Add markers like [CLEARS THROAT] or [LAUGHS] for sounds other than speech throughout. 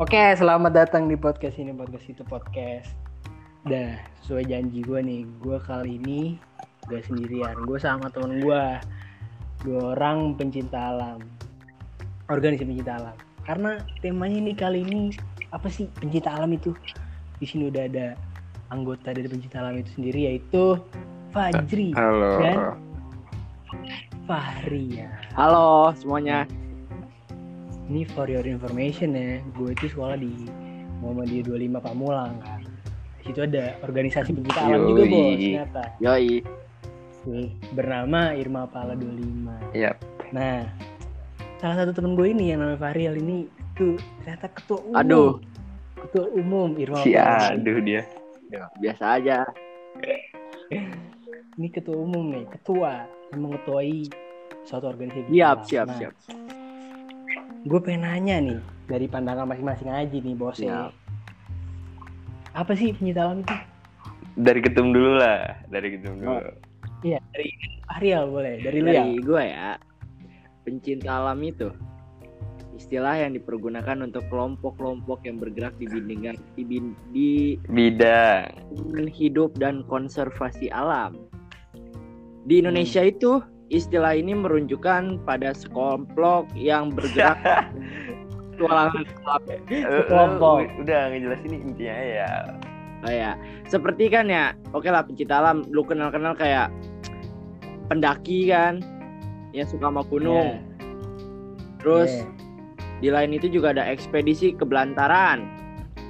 Oke, selamat datang di podcast ini podcast itu podcast. Dah sesuai janji gue nih, gue kali ini gak sendirian, gue sama temen gue, dua orang pencinta alam, organisasi pencinta alam. Karena temanya nih kali ini apa sih pencinta alam itu? Di sini udah ada anggota dari pencinta alam itu sendiri yaitu Fajri Halo. dan Fahri ya. Halo semuanya. Ini for your information ya, gue itu sekolah di Muhammadiyah 25 Pamulang kan. Di situ ada organisasi pencinta alam juga bos, ternyata. Yoi. Bernama Irma Pala 25. Yap. Nah, salah satu temen gue ini yang namanya Fahrial ini tuh ternyata ketua umum. Aduh. Ketua umum Irma Si Pala. aduh dia. Biasa aja. Ini ketua umum nih, ketua yang mengetuai suatu organisasi. Siap, siap, Nah, siap. Gue pengen nanya nih dari pandangan masing-masing aja nih bos. Siap. Apa sih pencinta alam itu? Dari ketum dulu lah. Dari ketum dulu. Iya, dari Ariel boleh, dari lu ya. Dari gue ya. Pencinta alam itu istilah yang dipergunakan untuk kelompok-kelompok yang bergerak di bidang di, bin- di Bidang. bidang hidup dan konservasi alam. Di Indonesia itu istilah ini merunjukkan pada sekelompok yang bergerak [LAUGHS] petualangan alam. Kelompok. Eh, Udah ngejelasin intinya ya. Oh ya, seperti kan ya, oke lah pencinta alam, lu kenal-kenal kayak pendaki kan, yang suka sama gunung. Iya. Terus Iya. di lain itu juga ada ekspedisi ke belantaran.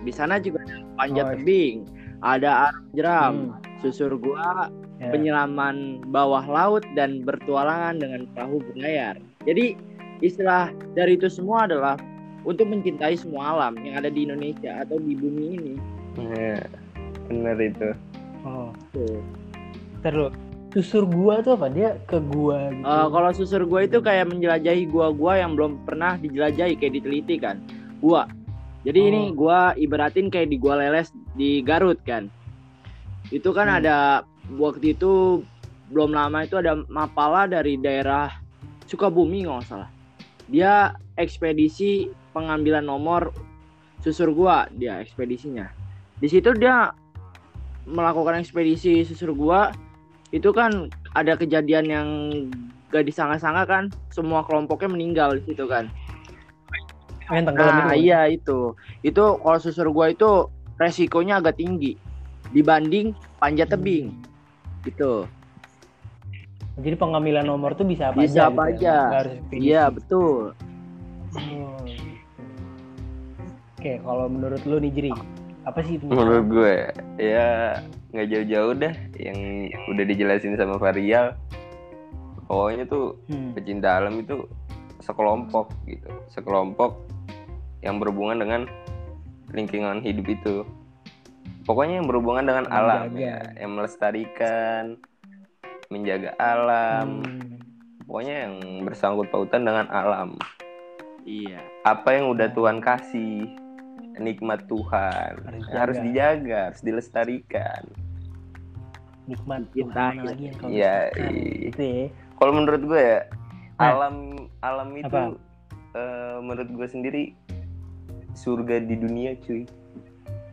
Di sana juga ada panjat Oh, tebing, ada arung jeram, Hmm. susur gua, Ya. penyelaman bawah laut dan bertualangan dengan perahu berlayar. Jadi istilah dari itu semua adalah untuk mencintai semua alam yang ada di Indonesia atau di bumi ini. Iya. Bener itu. Oh, Tuh. lu. Susur gua tuh apa? Dia ke gua gitu. Eh, kalau susur gua itu kayak menjelajahi gua-gua yang belum pernah dijelajahi kayak diteliti kan. Gua. Jadi Oh. ini gua ibaratin kayak di gua leles di Garut kan. Itu kan Hmm. ada waktu itu belum lama itu ada mapala dari daerah Sukabumi nggak salah. Dia ekspedisi pengambilan nomor susur gua dia ekspedisinya. Di situ dia melakukan ekspedisi susur gua itu kan ada kejadian yang gak disangka-sangka kan semua kelompoknya meninggal di situ kan nah itu. iya itu itu kalau susur gua itu resikonya agak tinggi dibanding panjat Hmm. Gitu Jadi pengambilan nomor tuh bisa apa bisa aja? apa gitu ya? aja Nggak harus iya betul gitu. Oke, kalau menurut lu nih Jeri, apa sih pencinta Menurut gue ya nggak jauh-jauh dah yang udah dijelasin sama Varial. Pokoknya tuh Hmm. pecinta alam itu sekelompok gitu. Sekelompok yang berhubungan dengan lingkungan hidup itu. Pokoknya yang berhubungan dengan alam Menjaga. ya, yang melestarikan, menjaga alam. Hmm. Pokoknya yang bersangkut pautan dengan alam. iya Apa yang udah Tuhan kasih, nikmat Tuhan Harus harus, dijaga. dijaga, harus dilestarikan. Nikmat Cintai. Tuhan lagi yang kau Iya, iya. gitu ya. Kalau menurut gue ya, Nah. alam alam itu Apa? eh, menurut gue sendiri surga di dunia cuy.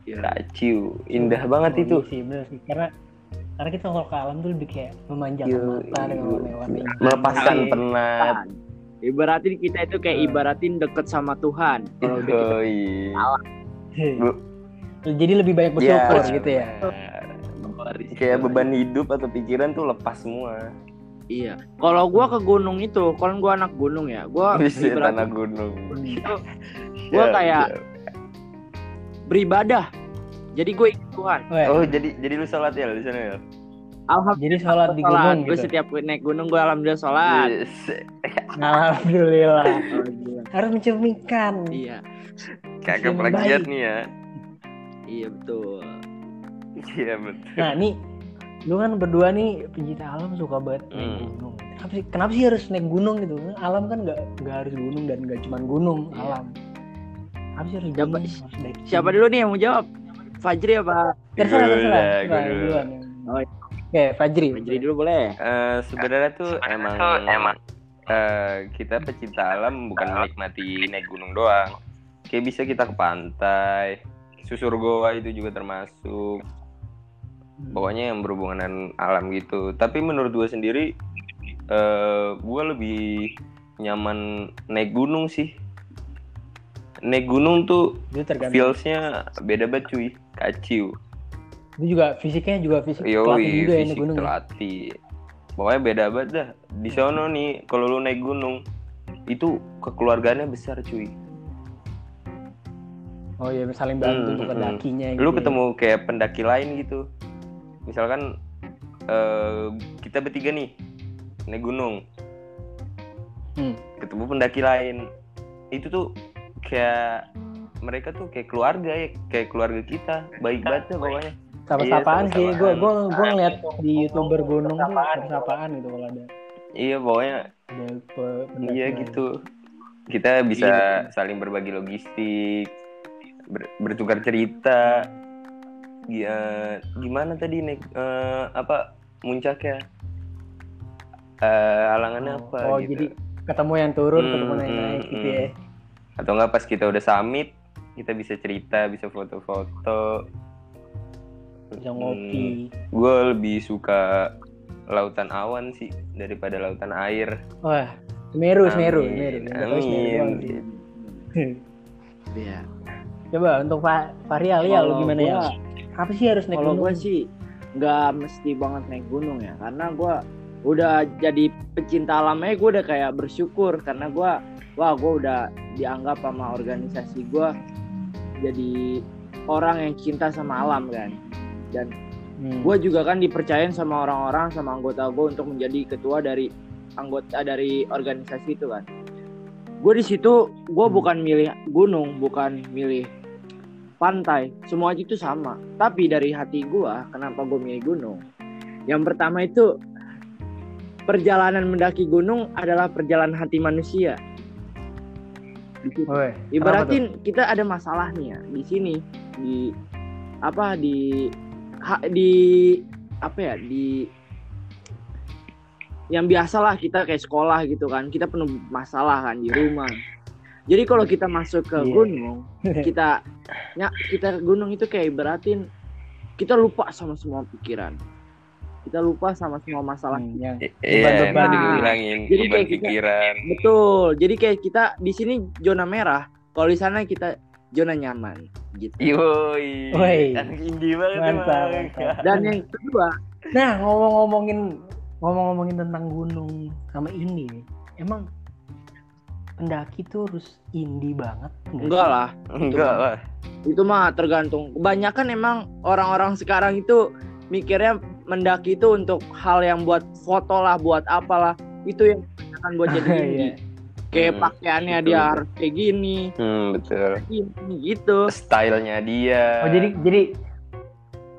Iya. Kacau, indah Oh, banget iya itu. sih, bener sih. Karena karena kita kalau ke alam tuh lebih kayak memanjakan Yo, mata dengan warna-warni. Melepaskan Iya. penat. ibaratin kita itu kayak ibaratin deket sama Tuhan kalau kita. Bu- Jadi lebih banyak bersyukur Ya, gitu ya. Kayak beban hidup atau pikiran tuh lepas semua. iya kalau gua ke gunung itu kalau gua anak gunung ya gua [LAUGHS] Bisa ibaratin tanah gunung. itu Gua [LAUGHS] Ya, kayak ya. beribadah jadi gue ikut Tuhan Oh jadi jadi lu sholat ya di sana ya? alhamdulillah jadi sholat di sholat. gunung gue gitu. setiap naik gunung gue alhamdulillah sholat Yes. Alhamdulillah. Alhamdulillah. Harus mencerminkan. iya Kagak plagiat nih ya. iya betul Iya betul. Nah, nih lu kan berdua nih pencinta alam suka banget naik Hmm. gunung. Kenapa sih, kenapa sih harus naik gunung gitu? Alam kan nggak nggak harus gunung dan nggak cuma gunung Iya. alam. Harus Siapa- gunung? Harus naik siapa dulu nih yang mau jawab Fajri apa Terserah, terserah. gue Terserah, dulu. duluan. Oh, Oke, Fajri. Fajri dulu boleh Eh, sebenarnya tuh emang emang. eh, kita pecinta alam bukan menikmati naik gunung doang. kayak bisa kita ke pantai susur goa itu juga termasuk pokoknya yang berhubungan dengan alam gitu tapi menurut gue sendiri eh gue lebih nyaman naik gunung sih naik gunung tuh itu feelsnya beda banget cuy kacau itu juga fisiknya juga fisik Yoi, juga ya naik fisik ya. terlatih. Pokoknya beda banget dah. Di sono nih, kalau lu naik gunung, itu kekeluargaannya besar cuy. oh iya saling bantu Hmm, untuk hmm, pendakinya Lu gitu ya. ketemu kayak pendaki lain gitu. Misalkan eh, kita bertiga nih naik gunung, Hmm. ketemu pendaki lain, itu tuh kayak mereka tuh kayak keluarga ya, kayak keluarga kita, baik banget dah pokoknya. sapa-sapaan Iya, sih gue gue gue ngeliat di youtuber gunung tuh sapa-sapaan gitu kalau ada Iya pokoknya ada pe- pendaki Iya gitu. Kita bisa saling berbagi logistik, ber- bertukar cerita. Ya, gimana tadi nih eh, apa muncaknya? Eh, halangannya Oh, apa oh, gitu. jadi ketemu yang turun Hmm, ketemu yang hmm, naik gitu hmm. Ya Atau enggak pas kita udah summit, kita bisa cerita, bisa foto-foto. bisa ngopi Gue lebih suka lautan awan sih daripada lautan air. wah Semeru Semeru Amin, Semeru Amin. Iya. coba untuk Pak Farial ya lu gimana ya apa sih harus naik Kalau gunung gue sih nggak mesti banget naik gunung ya, karena gue udah jadi pecinta alamnya gue udah kayak bersyukur karena gue wah gue udah dianggap sama organisasi gue jadi orang yang cinta sama alam kan? Dan Hmm. gue juga kan dipercayain sama orang-orang sama anggota gue untuk menjadi ketua dari anggota dari organisasi itu kan? Gue di situ gue Hmm. bukan milih gunung bukan milih pantai. Semua itu sama. Tapi dari hati gue kenapa gue milih gunung? Yang pertama itu perjalanan mendaki gunung adalah perjalanan hati manusia Tuh? Ibaratin kita ada masalah nih ya di sini di apa di ha- di apa ya di yang biasalah kita kayak sekolah gitu kan kita penuh masalah kan di rumah. Jadi kalau kita masuk ke Iya. gunung kita [LAUGHS] ya kita ke gunung itu kayak ibaratin kita lupa sama semua pikiran. Kita lupa sama semua masalah Hmm, yang Iya, tadi gue bilangin Jadi beban kayak kita- pikiran. Betul. Jadi kayak kita di sini zona merah, kalau di sana kita zona nyaman gitu. Yoi, Woi. anak indie banget Mantap, mantap. Dan yang kedua, Nah, ngomong-ngomongin ngomong-ngomongin tentang gunung sama ini. Emang pendaki tuh harus indie banget enggak lah. Enggak lah. Itu mah tergantung. Kebanyakan emang orang-orang sekarang itu mikirnya mendaki itu untuk hal yang buat foto lah, buat apalah. Itu yang kebanyakan buat jadi [LAUGHS] Iya. indie. Kayak Hmm, pakaiannya betul, dia harus kayak gini, Hmm, betul. gini gitu. Stylenya dia. Oh, jadi jadi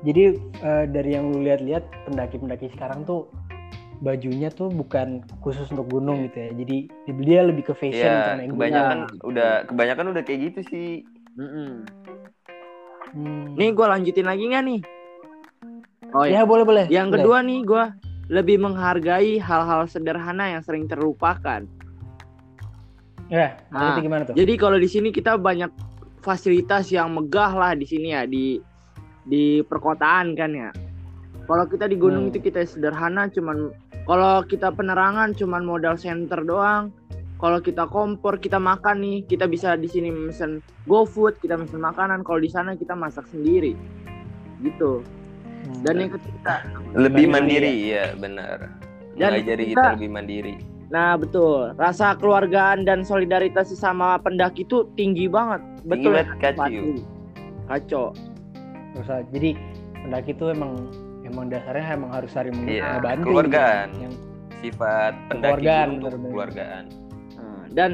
jadi eh, dari yang lu lihat-lihat pendaki-pendaki sekarang tuh bajunya tuh bukan khusus untuk gunung gitu ya. Jadi dia lebih ke fashion ya gunung. kebanyakan udah kebanyakan udah kayak gitu sih. Mm-mm. Hmm. Nih gue lanjutin lagi nggak nih? Oh ya ya. boleh boleh. Yang Boleh. kedua nih gue lebih menghargai hal-hal sederhana yang sering terlupakan. Ya, Nah, itu gimana tuh? Jadi kalau di sini kita banyak fasilitas yang megah lah di sini ya di di perkotaan kan ya. Kalau kita di gunung Hmm. itu kita sederhana cuman kalau kita penerangan cuman modal center doang. Kalau kita kompor kita makan nih, kita bisa di sini mesen GoFood, kita mesen makanan. Kalau di sana kita masak sendiri. Gitu. Hmm. Dan yang ketiga, Lebih Mandiri, ya, benar. Dan Mengajari kita- kita lebih mandiri. Nah betul, rasa keluargaan dan solidaritas sesama pendaki itu tinggi banget. Betul ya, kacau. Kacau. Terus, ah, jadi pendaki tuh emang emang dasarnya emang harus saling Iya, ngebantu keluargaan. gitu. Yang Sifat pendaki Kekeluargaan, itu untuk keluargaan. Nah, Dan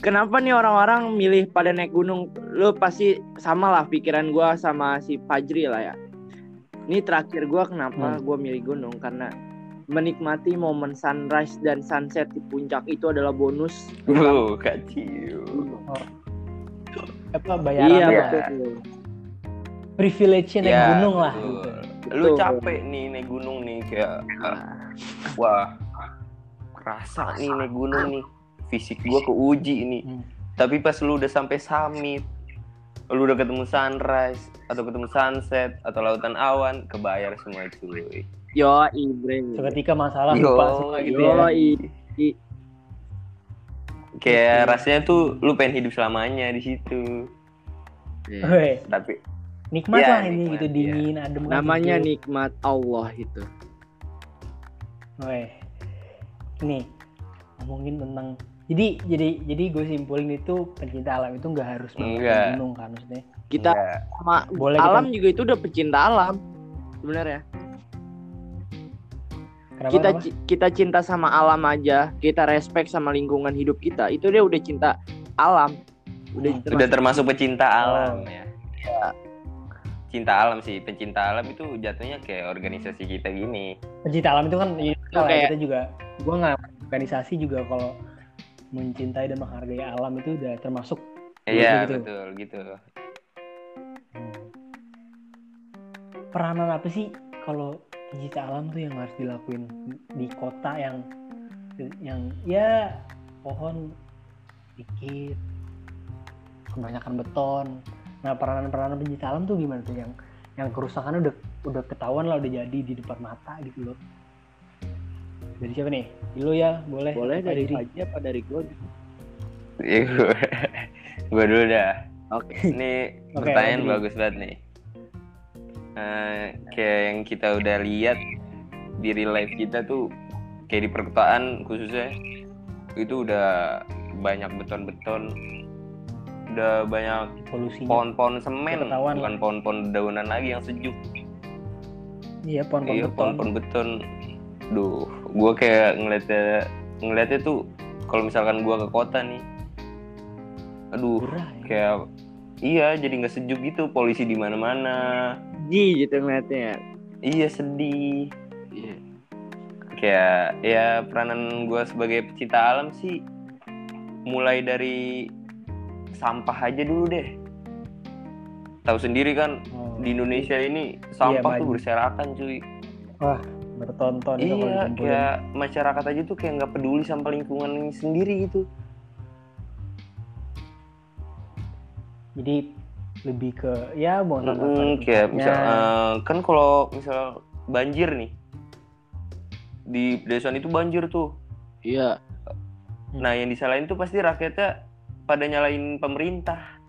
kenapa nih orang-orang milih pada naik gunung? Lu pasti sama lah pikiran gua sama si Fajri lah ya. Ini terakhir gua kenapa Hmm. gua milih gunung karena menikmati momen sunrise dan sunset di puncak itu adalah bonus. Wow, kacau. apa bayaran Iya ya, betul. privilege-nya naik Ya, gunung lah betul. gitu. Lu capek nih naik gunung nih kayak ah, wah kerasa nih naik gunung nih fisik gua keuji nih Hmm. tapi pas lu udah sampai summit lu udah ketemu sunrise atau ketemu sunset atau lautan awan kebayar semua cuy Yo, Ibre. seketika masalah Yo, lupa semua gitu Yo, ya i- kayak rasanya tuh lu pengen hidup selamanya di situ Weh, tapi nikmat Iya, lah ini nikmat, gitu iya. dingin adem Namanya hidup. nikmat Allah itu. Weh. Nih, ngomongin tentang jadi jadi jadi gue simpulin itu pencinta alam itu nggak harus banget Enggak. gunung kan maksudnya. Kita enggak. sama Boleh kita- alam juga itu udah pecinta alam. Sebenarnya. Kenapa, Kita kenapa? kita cinta sama alam aja, kita respect sama lingkungan hidup kita. Itu dia udah cinta alam. Udah Hmm. udah termasuk pecinta alam Oh. ya cinta alam sih pencinta alam itu jatuhnya kayak organisasi kita gini pencinta alam itu kan ya, kalau kayak- kita juga gue nggak organisasi juga kalau mencintai dan menghargai alam itu udah termasuk iya gitu. betul gitu. Peranan apa sih kalau pencinta alam tuh yang harus dilakuin di kota yang yang ya pohon dikit kebanyakan beton. Nah peranan-peranan pencinta alam tuh gimana tuh? Yang yang kerusakannya udah udah ketahuan lah udah jadi di depan mata gitu loh dari siapa nih? Lo ya boleh. Boleh dari diri? aja apa dari gue. gue [LAUGHS] dulu dah. Oke. ini [LAUGHS] Oke, pertanyaan Adri. bagus banget nih. Eh, kayak yang kita udah lihat di real life kita tuh kayak di perkotaan khususnya itu udah banyak beton-beton udah banyak polusinya. pohon-pohon semen Ketahuan bukan pohon-pohon daunan lagi yang sejuk. Iya pohon-pohon iya beton. pohon-pohon beton. Duh gue kayak ngeliatnya ngeliatnya tuh kalau misalkan gue ke kota nih aduh Gerah ya. kayak iya jadi nggak sejuk gitu polisi di mana-mana Ji gitu ngeliatnya. iya sedih Iya. kayak ya peranan gue sebagai pecinta alam sih mulai dari sampah aja dulu deh tahu sendiri kan Oh, di Indonesia ini sampah tuh banyak. berserakan cuy bertonton iya kayak masyarakat aja tuh kayak nggak peduli sama lingkungan sendiri gitu. Jadi lebih ke ya sampah Mm, pada kayak misal eh, kan kalau misal banjir nih di pedesaan itu banjir tuh. Iya. nah yang disalahin tuh pasti rakyatnya pada nyalain pemerintah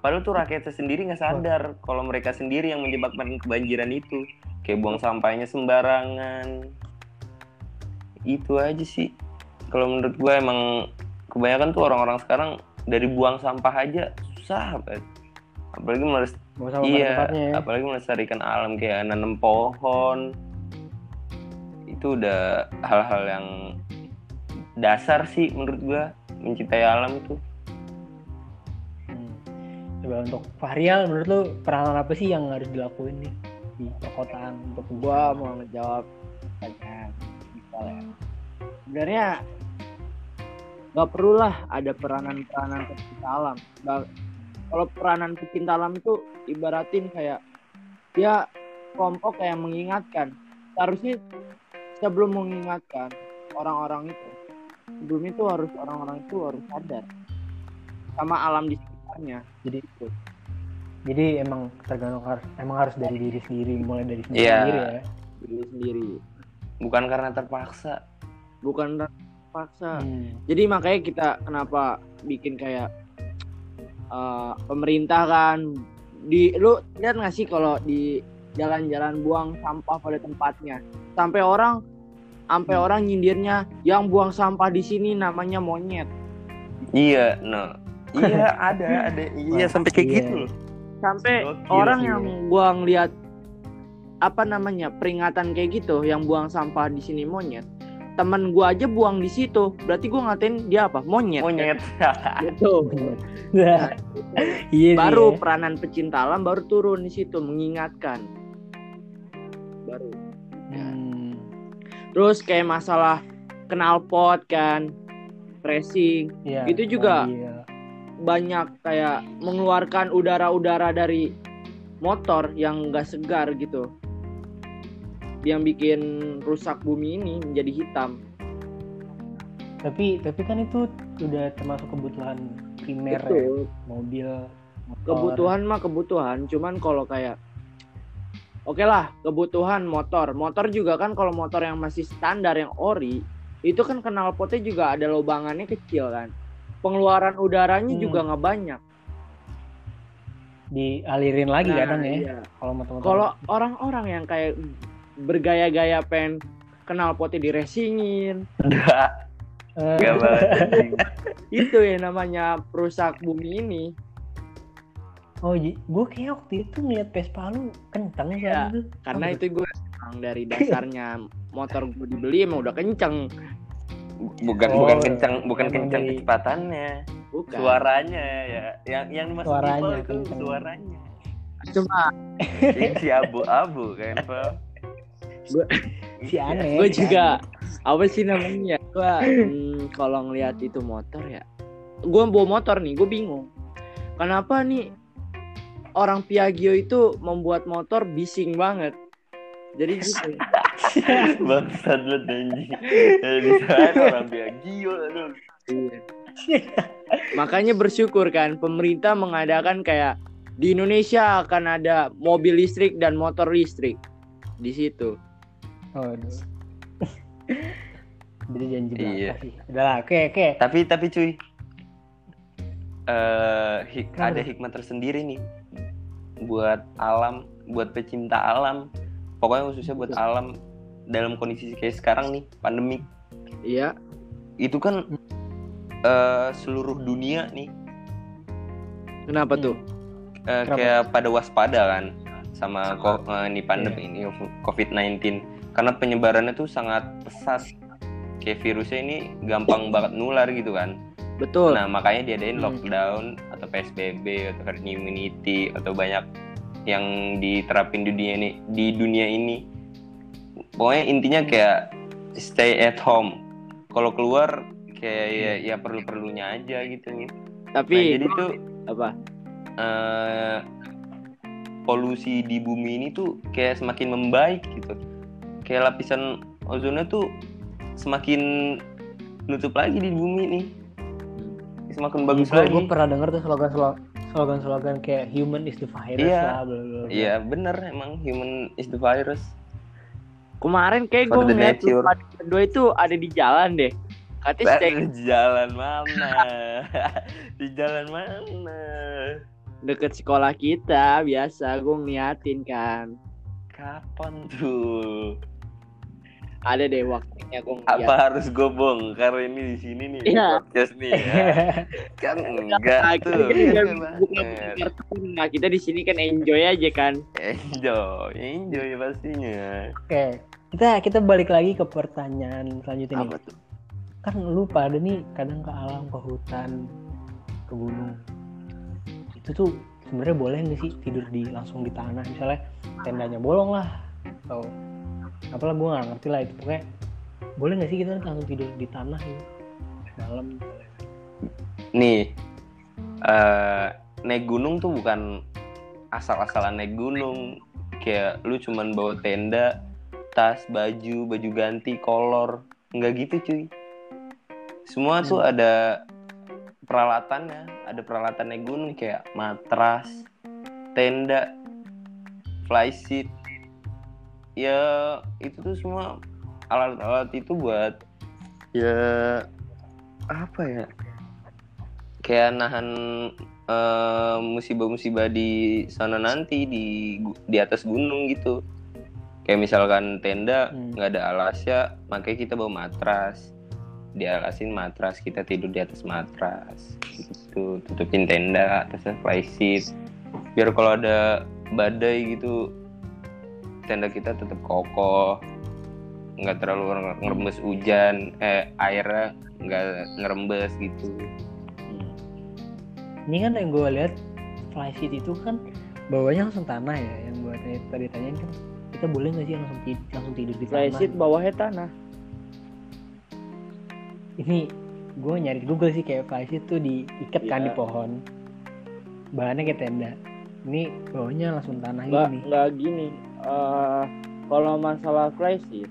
padahal tuh rakyatnya sendiri nggak sadar kalau mereka sendiri yang menyebabkan kebanjiran itu. Kayak buang sampahnya sembarangan. Itu aja sih. Kalau menurut gue emang kebanyakan tuh orang-orang sekarang dari buang sampah aja susah banget. Apalagi pada iya ya. apalagi melestarikan alam kayak nanam pohon. Itu udah hal-hal yang dasar sih menurut gua mencintai alam itu. Hmm. Coba untuk Fahrial menurut lu peranan apa sih yang harus dilakuin nih di perkotaan untuk Gua mau ngejawab pertanyaan Iqbal ya. Sebenarnya nggak perlu lah ada peranan-peranan pecinta alam. Kalau peranan pecinta alam itu ibaratin kayak dia kelompok kayak mengingatkan. Seharusnya sebelum mengingatkan orang-orang itu, sebelum itu harus orang-orang itu harus sadar sama alam di sekitarnya. jadi jadi emang tergantung harus emang harus dari diri sendiri mulai dari sendiri Iya. sendiri ya Diri sendiri, bukan karena terpaksa bukan paksa. Hmm. jadi makanya kita kenapa bikin kayak eh, pemerintah kan di lu lihat nggak sih kalau di jalan-jalan buang sampah pada tempatnya sampai orang sampai Hmm. orang nyindirnya yang buang sampah di sini namanya monyet iya no iya ada ada iya Wah, sampai kayak iya. gitu loh sampai Gokil orang sih, yang ya. gua ngeliat apa namanya peringatan kayak gitu yang buang sampah di sini monyet temen gua aja buang di situ berarti gua ngatain dia apa monyet monyet [LAUGHS] gitu Nah, iya sih baru ya. peranan pecinta alam baru turun di situ mengingatkan baru Hmm. terus kayak masalah knalpot kan racing Iya, Itu juga. iya. Banyak kayak mengeluarkan udara-udara dari motor yang enggak segar gitu. Yang bikin rusak bumi ini menjadi hitam. Tapi tapi kan itu udah termasuk kebutuhan primer ya. Mobil motor. kebutuhan mah kebutuhan cuman kalau kayak oke lah kebutuhan motor. Motor juga kan kalau motor yang masih standar yang ori itu kan knalpotnya juga ada lubangannya kecil kan pengeluaran udaranya Hmm. juga nggak banyak. Dialirin lagi Nah, kadang ya iya. kalau motor kalau orang-orang yang kayak bergaya-gaya pengen knalpotnya diresingin. Enggak, Eh, enggak [LAUGHS] itu yang namanya perusak bumi ini. Oh gue kayak waktu itu ngeliat Vespa lu kenceng ya itu karena Oh, itu gue emang dari dasarnya motor gue dibeli emang udah kenceng Bukan Oh, bukan kencang, bukan kencang dari- kecepatannya. bukan Suaranya ya. Yang yang dimaksud Suaranya itu kencang. suaranya. cuma Yang si abu-abu kan, Pak. si aneh gue juga aneh. apa sih namanya gue hmm, kalau ngeliat itu motor ya gue bawa motor nih gue bingung kenapa nih orang Piaggio itu membuat motor bising banget jadi gitu [LAUGHS] Bangsat lu anjing. Eh, Di sana orang Biagio aduh. Iya. makanya bersyukur kan pemerintah mengadakan kayak di Indonesia akan ada mobil listrik dan motor listrik di situ Waduh. [LAUGHS] Jadi janji Iya. sih. Udah lah, oke oke. Tapi tapi cuy. eh hik- Kenapa ada hikmah tersendiri nih buat alam, buat pecinta alam. Pokoknya khususnya buat alam dalam kondisi kayak sekarang nih, pandemik. iya Itu kan eh seluruh dunia nih kenapa Hmm. tuh eh, Kenapa? kayak pada waspada kan sama ko- eh, ini pandemi ini COVID-19 karena penyebarannya tuh sangat pesat. Kayak virusnya ini gampang banget nular gitu kan. betul Nah makanya diadain Hmm. lockdown atau PSBB atau herd immunity atau banyak yang diterapin di dunia ini di dunia ini. Pokoknya intinya kayak stay at home. Kalau keluar kayak ya, ya perlu perlunya aja gitu. Nah, tapi jadi tuh apa eh, polusi di bumi ini tuh kayak semakin membaik gitu. Kayak lapisan ozonnya tuh semakin nutup lagi di bumi nih. Semakin bagus gue, lagi. gue pernah denger tuh slogan slogan slogan kayak human is the virus Iya. lah bla, bla, bla. Iya bener emang human is the virus. Kemarin kayak gue ngeliat berdua itu ada di jalan deh. Katanya stay di jalan mana? [LAUGHS] di jalan mana? deket sekolah kita biasa gue ngeliatin kan. Kapan tuh? Ada deh waktunya gue Apa ngeliat. harus gue bongkar ini di sini nih Iya. podcast nih ya? [LAUGHS] Kan enggak Nah, tuh. kita kan. Nah kita di sini kan enjoy aja kan. Enjoy, enjoy pastinya. Oke, kita kita balik lagi ke pertanyaan selanjutnya nih. Apa tuh? Kan lu pada nih kadang ke alam, ke hutan, ke gunung. Itu tuh sebenarnya boleh nggak sih tidur di langsung di tanah? Misalnya tendanya bolong lah, atau apalah gue nggak ngerti lah itu pokoknya boleh nggak sih kita langsung tidur di tanah gitu malam Nih, eh naik gunung tuh bukan asal-asalan naik gunung. Kayak lu cuman bawa tenda, tas, baju, baju ganti, kolor. Nggak gitu cuy. Semua tuh ada peralatannya. Ada peralatan naik gunung kayak matras, tenda, flysheet. Ya itu tuh semua alat-alat itu buat ya apa ya? Kayak nahan eh, musibah-musibah di sana nanti di di atas gunung gitu. Kayak misalkan tenda Hmm. nggak ada alasnya makanya kita bawa matras. Dialasin matras kita tidur di atas matras. Gitu tutupin tenda atasnya flysheet biar kalau ada badai gitu tenda kita tetap kokoh nggak terlalu nger- ngerembes hujan eh airnya nggak ngerembes gitu. Ini kan yang gue lihat flysheet itu kan bawahnya langsung tanah ya yang gue tadi, tadi tanyain kan. Kita boleh nggak sih langsung tidur, langsung tidur di tanah? Flysheet bawahnya tanah. ini gue nyari di Google sih kayak flysheet tuh diikat kan di Iya. pohon. Bahannya kayak tenda. Ini bawahnya langsung tanah gini nggak gini. Eh kalau masalah flysheet,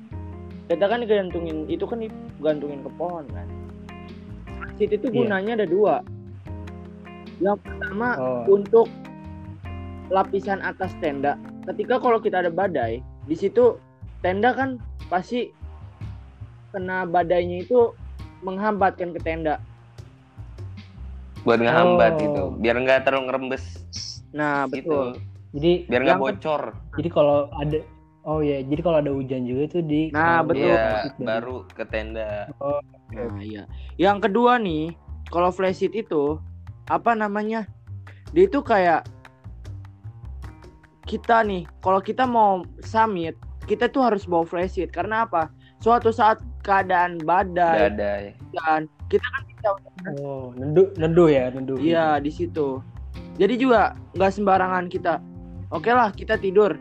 kita kan gantungin itu kan gantungin ke pohon kan. Flysheet itu Iya. gunanya ada dua. Yang pertama Oh. untuk lapisan atas tenda. Ketika kalau kita ada badai, di situ tenda kan pasti kena badainya itu menghambatkan ke tenda. buat ngehambat Oh. gitu biar nggak terlalu ngerembes Nah, gitu betul. Jadi biar nggak bocor jadi kalau ada Oh ya, jadi kalau ada hujan juga itu di Nah, betul. Iya, baru ke tenda Nah, iya. Yang kedua nih, kalau flash sheet itu apa namanya? Dia itu kayak kita nih, kalau kita mau summit, kita tuh harus bawa flash sheet karena apa? Suatu saat keadaan badai dadai dan kita kan bisa Oh, neduh, neduh ya, neduh. Iya di situ. Jadi juga nggak sembarangan kita. Oke lah kita tidur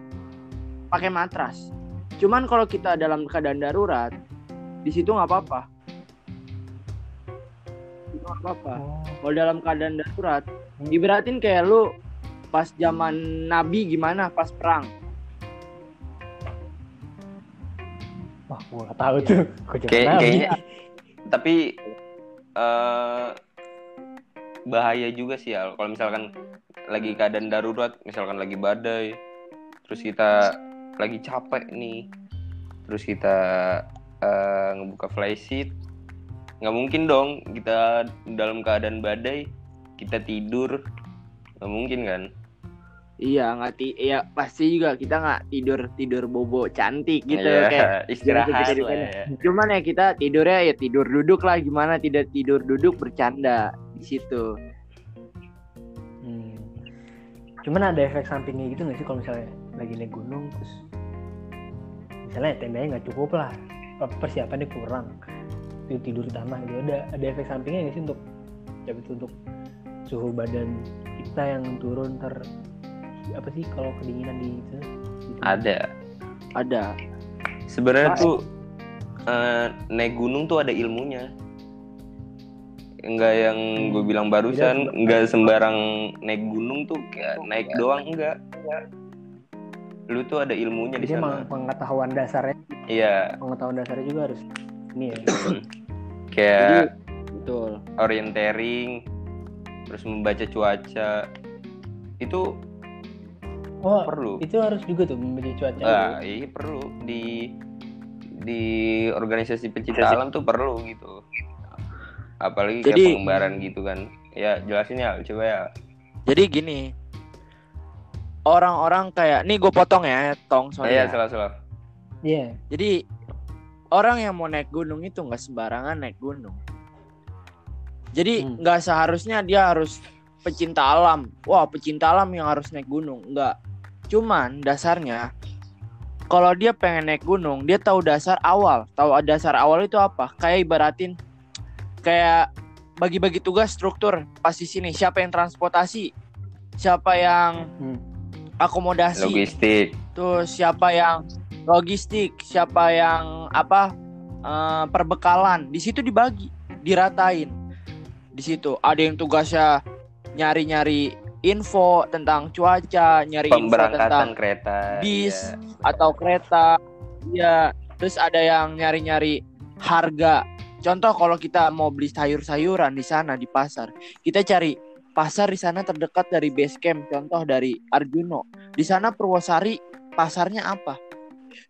pakai matras. Cuman kalau kita dalam keadaan darurat, di situ nggak apa-apa. Itu nggak apa-apa. Oh, Kalau dalam keadaan darurat, ibaratin kayak lu pas zaman Nabi gimana pas perang. wah, gua nggak tahu tuh. Juga Kayak- kayaknya tapi eh bahaya juga sih ya kalau misalkan lagi keadaan darurat misalkan lagi badai terus kita lagi capek nih terus kita eh, ngebuka flysheet nggak mungkin dong kita dalam keadaan badai kita tidur nggak mungkin kan Iya nggak ti, iya pasti juga kita nggak tidur tidur bobo cantik gitu Iya, kayak [LAUGHS] istirahat lah ya. Cuman ya kita tidurnya ya tidur duduk lah gimana tidak tidur duduk bercanda di situ. Cuman ada efek sampingnya gitu nggak sih kalau misalnya lagi naik gunung terus misalnya tendanya nggak cukup lah apa persiapannya kurang tidur tidur di tanah gitu ada ada efek sampingnya nggak sih untuk ya itu untuk suhu badan kita yang turun ter apa sih kalau kedinginan di itu gitu. ada Ada. sebenarnya tuh eh, naik gunung tuh ada ilmunya enggak yang gue bilang barusan Tidak enggak sembarang naik gunung tuh kayak naik doang enggak. Lu tuh ada ilmunya di jadi emang sana pengetahuan dasarnya. Iya. Pengetahuan dasarnya juga harus ini ya. [CLEARS THROAT] Kayak Betul. orientering terus membaca cuaca. Itu oh perlu. itu harus juga tuh membaca cuaca. Ah iya perlu. Di di organisasi pecinta alam tuh perlu gitu apalagi kayak Jadi- pengembaraan gitu kan ya jelasin ya coba ya Jadi gini. Orang-orang kayak nih gue potong ya, tong sorry. iya ya. salah salah iya Jadi orang yang mau naik gunung itu nggak sembarangan naik gunung. Jadi Hmm. nggak seharusnya dia harus pecinta alam. Wah pecinta alam yang harus naik gunung. Nggak. Cuman dasarnya kalau dia pengen naik gunung, dia tahu dasar awal. Tahu dasar awal itu apa? Kayak ibaratin kayak bagi-bagi tugas struktur pas di sini. Siapa yang transportasi? Siapa yang Hmm. akomodasi? logistik Terus siapa yang logistik, siapa yang apa eh, perbekalan, di situ dibagi, diratain. Di situ ada yang tugasnya nyari-nyari info tentang cuaca, nyari info tentang kereta bis ya. atau kereta. Ya, terus ada yang nyari-nyari harga. Contoh kalau kita mau beli sayur-sayuran di sana di pasar, kita cari pasar di sana terdekat dari base camp. Contoh dari Arjuno. Di sana Purwosari pasarnya apa?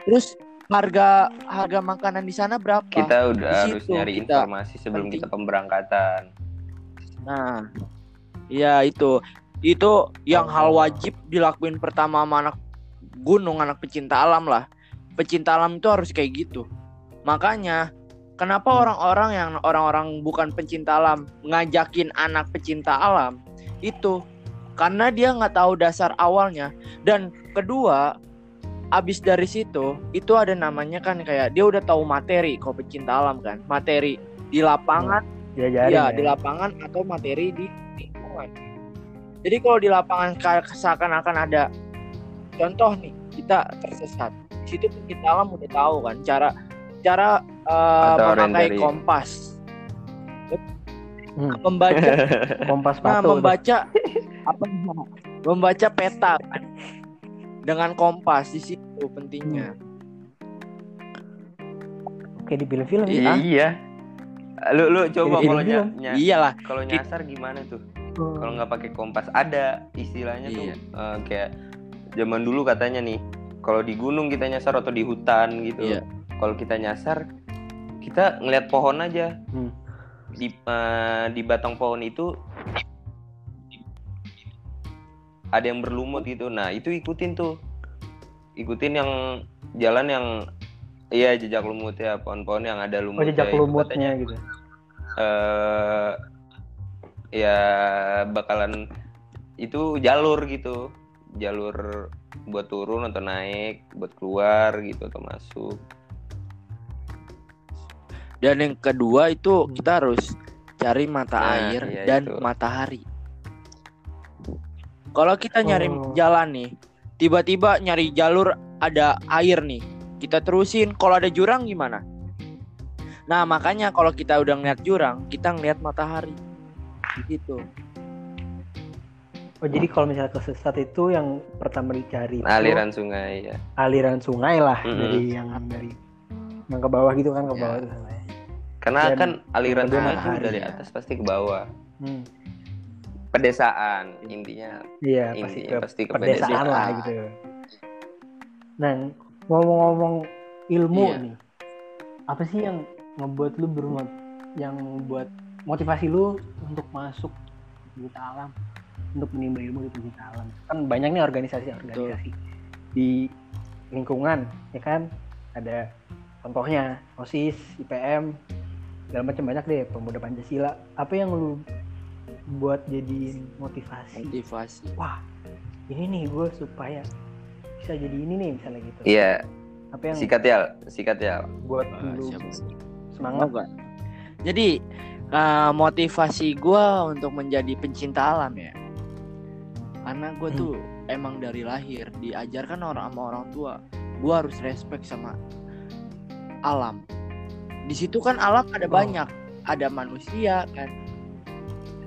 Terus harga harga makanan di sana berapa? kita udah Di harus nyari kita informasi sebelum penting. kita pemberangkatan Nah, ya itu itu yang hal wajib dilakuin pertama sama anak gunung, anak pecinta alam lah. Pecinta alam itu harus kayak gitu. Makanya kenapa orang-orang yang orang-orang bukan pecinta alam ngajakin anak pecinta alam itu? Karena dia nggak tahu dasar awalnya. Dan kedua abis dari situ itu ada namanya kan kayak dia udah tahu materi kalau pecinta alam kan. Materi di lapangan. Diajarin Iya ya. di lapangan atau materi di lingkungan. Jadi kalau di lapangan seakan-akan ada contoh nih kita tersesat. Di situ kita alam udah tahu kan cara cara Atau memakai kompas, Hmm. membaca [LAUGHS] kompas nah, tuh. membaca apa membaca peta kan. dengan kompas di situ pentingnya. kayak di film-film iya ya iya lu lu coba kalau ny- ny- Iyalah kalau nyasar gimana tuh kalau nggak pakai kompas ada istilahnya tuh Iya. eh, kayak zaman dulu katanya nih kalau di gunung kita nyasar atau di hutan gitu Iya. Kalau kita nyasar kita ngeliat pohon aja. Hmm. di eh, di batang pohon itu ada yang berlumut gitu. Nah itu ikutin tuh. Ikutin yang jalan yang iya jejak lumut ya pohon-pohon yang ada Oh lumutnya jejak itu lumutnya gitu. eh ya bakalan itu jalur gitu. Jalur buat turun atau naik buat keluar gitu atau masuk Dan yang kedua itu Hmm. kita harus cari mata Nah, air iya dan itu. matahari. Kalau kita nyari Oh. jalan nih, tiba-tiba nyari jalur ada air nih, kita terusin. Kalau ada jurang gimana? Nah makanya kalau kita udah ngeliat jurang, kita ngeliat matahari. Gitu. Oh jadi kalau misalnya kesesat itu yang pertama dicari itu aliran sungai ya aliran sungai lah Mm-mm. dari yang dari yang ke bawah gitu kan ke Ya. bawah itu sungai. Karena Dan kan aliran sungai itu matahari, dari ya. atas pasti ke bawah Hmm. pedesaan intinya Iya pasti ya, ke pasti ke pedesaan pedesaan. lah gitu. Nah ngomong-ngomong ilmu Iya. nih, apa sih yang ngebuat lu bermot, yang buat motivasi lu untuk masuk di alam, untuk menimba ilmu di pencinta alam? Kan banyak nih organisasi-organisasi di lingkungan, ya kan? Ada contohnya OSIS, IPM, segala macam banyak deh pemuda Pancasila. Apa yang lu buat jadi motivasi? Motivasi. wah ini nih gue supaya bisa jadi ini nih misalnya gitu iya apa yang sikat ya sikat ya buat Wah, lu siapa sih? semangat Semoga. Jadi eh, motivasi gue untuk menjadi pencinta alam ya, karena gue Hmm. tuh emang dari lahir diajarkan orang sama orang tua, gue harus respect sama alam. Di situ kan alam ada Oh. banyak, ada manusia kan,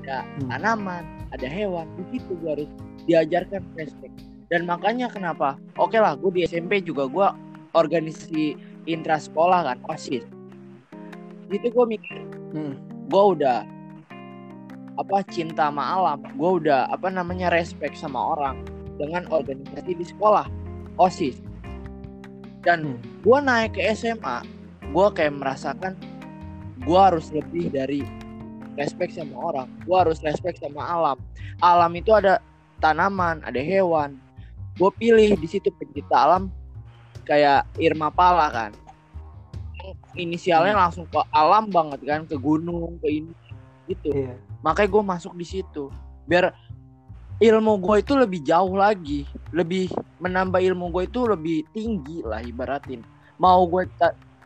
ada Hmm. tanaman, ada hewan. Di situ gue harus diajarkan respect. Dan makanya kenapa? Oke lah, gue di SMP juga gue organisasi intra sekolah kan, osis itu gue mikir Hmm. gue udah apa cinta sama alam gue udah apa namanya respect sama orang dengan organisasi di sekolah osis dan Hmm. gue naik ke SMA gue kayak merasakan gue harus lebih dari respect sama orang. Gue harus respect sama alam. Alam itu ada tanaman ada hewan. Gue pilih di situ pencinta alam kayak Irma Pala kan. Inisialnya langsung ke alam banget kan. Ke gunung ke ini gitu. Iya. Makanya gue masuk di situ. Biar ilmu gue itu lebih jauh lagi. Lebih menambah ilmu gue itu lebih tinggi lah ibaratin. Mau gue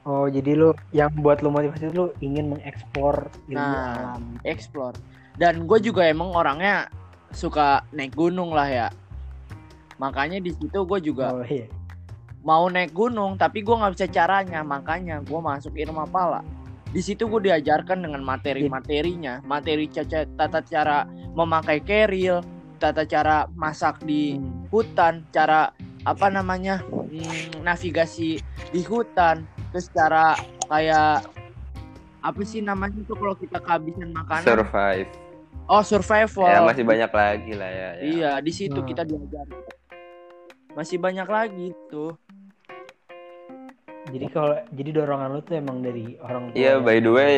oh jadi lu yang buat lu motivasi lu ingin mengeksplor ilmu Nah. alam. explore. Dan gue juga emang orangnya suka naik gunung lah ya. Makanya di situ gue juga oh iya. mau naik gunung tapi gue nggak bisa caranya. Makanya gue masuk Irma Pala. Di situ gue diajarkan dengan materi-materinya. Materi tata cara memakai keril tata cara masak di Hmm. hutan cara apa namanya hmm, navigasi di hutan terus cara kayak apa sih namanya tuh kalau kita kehabisan makanan? Survive. Oh survival ya masih banyak lagi lah ya, ya. iya di situ Hmm. kita diajar masih banyak lagi tuh. Jadi kalau jadi dorongan lu tuh emang dari orang tua Iya, ya, by the way,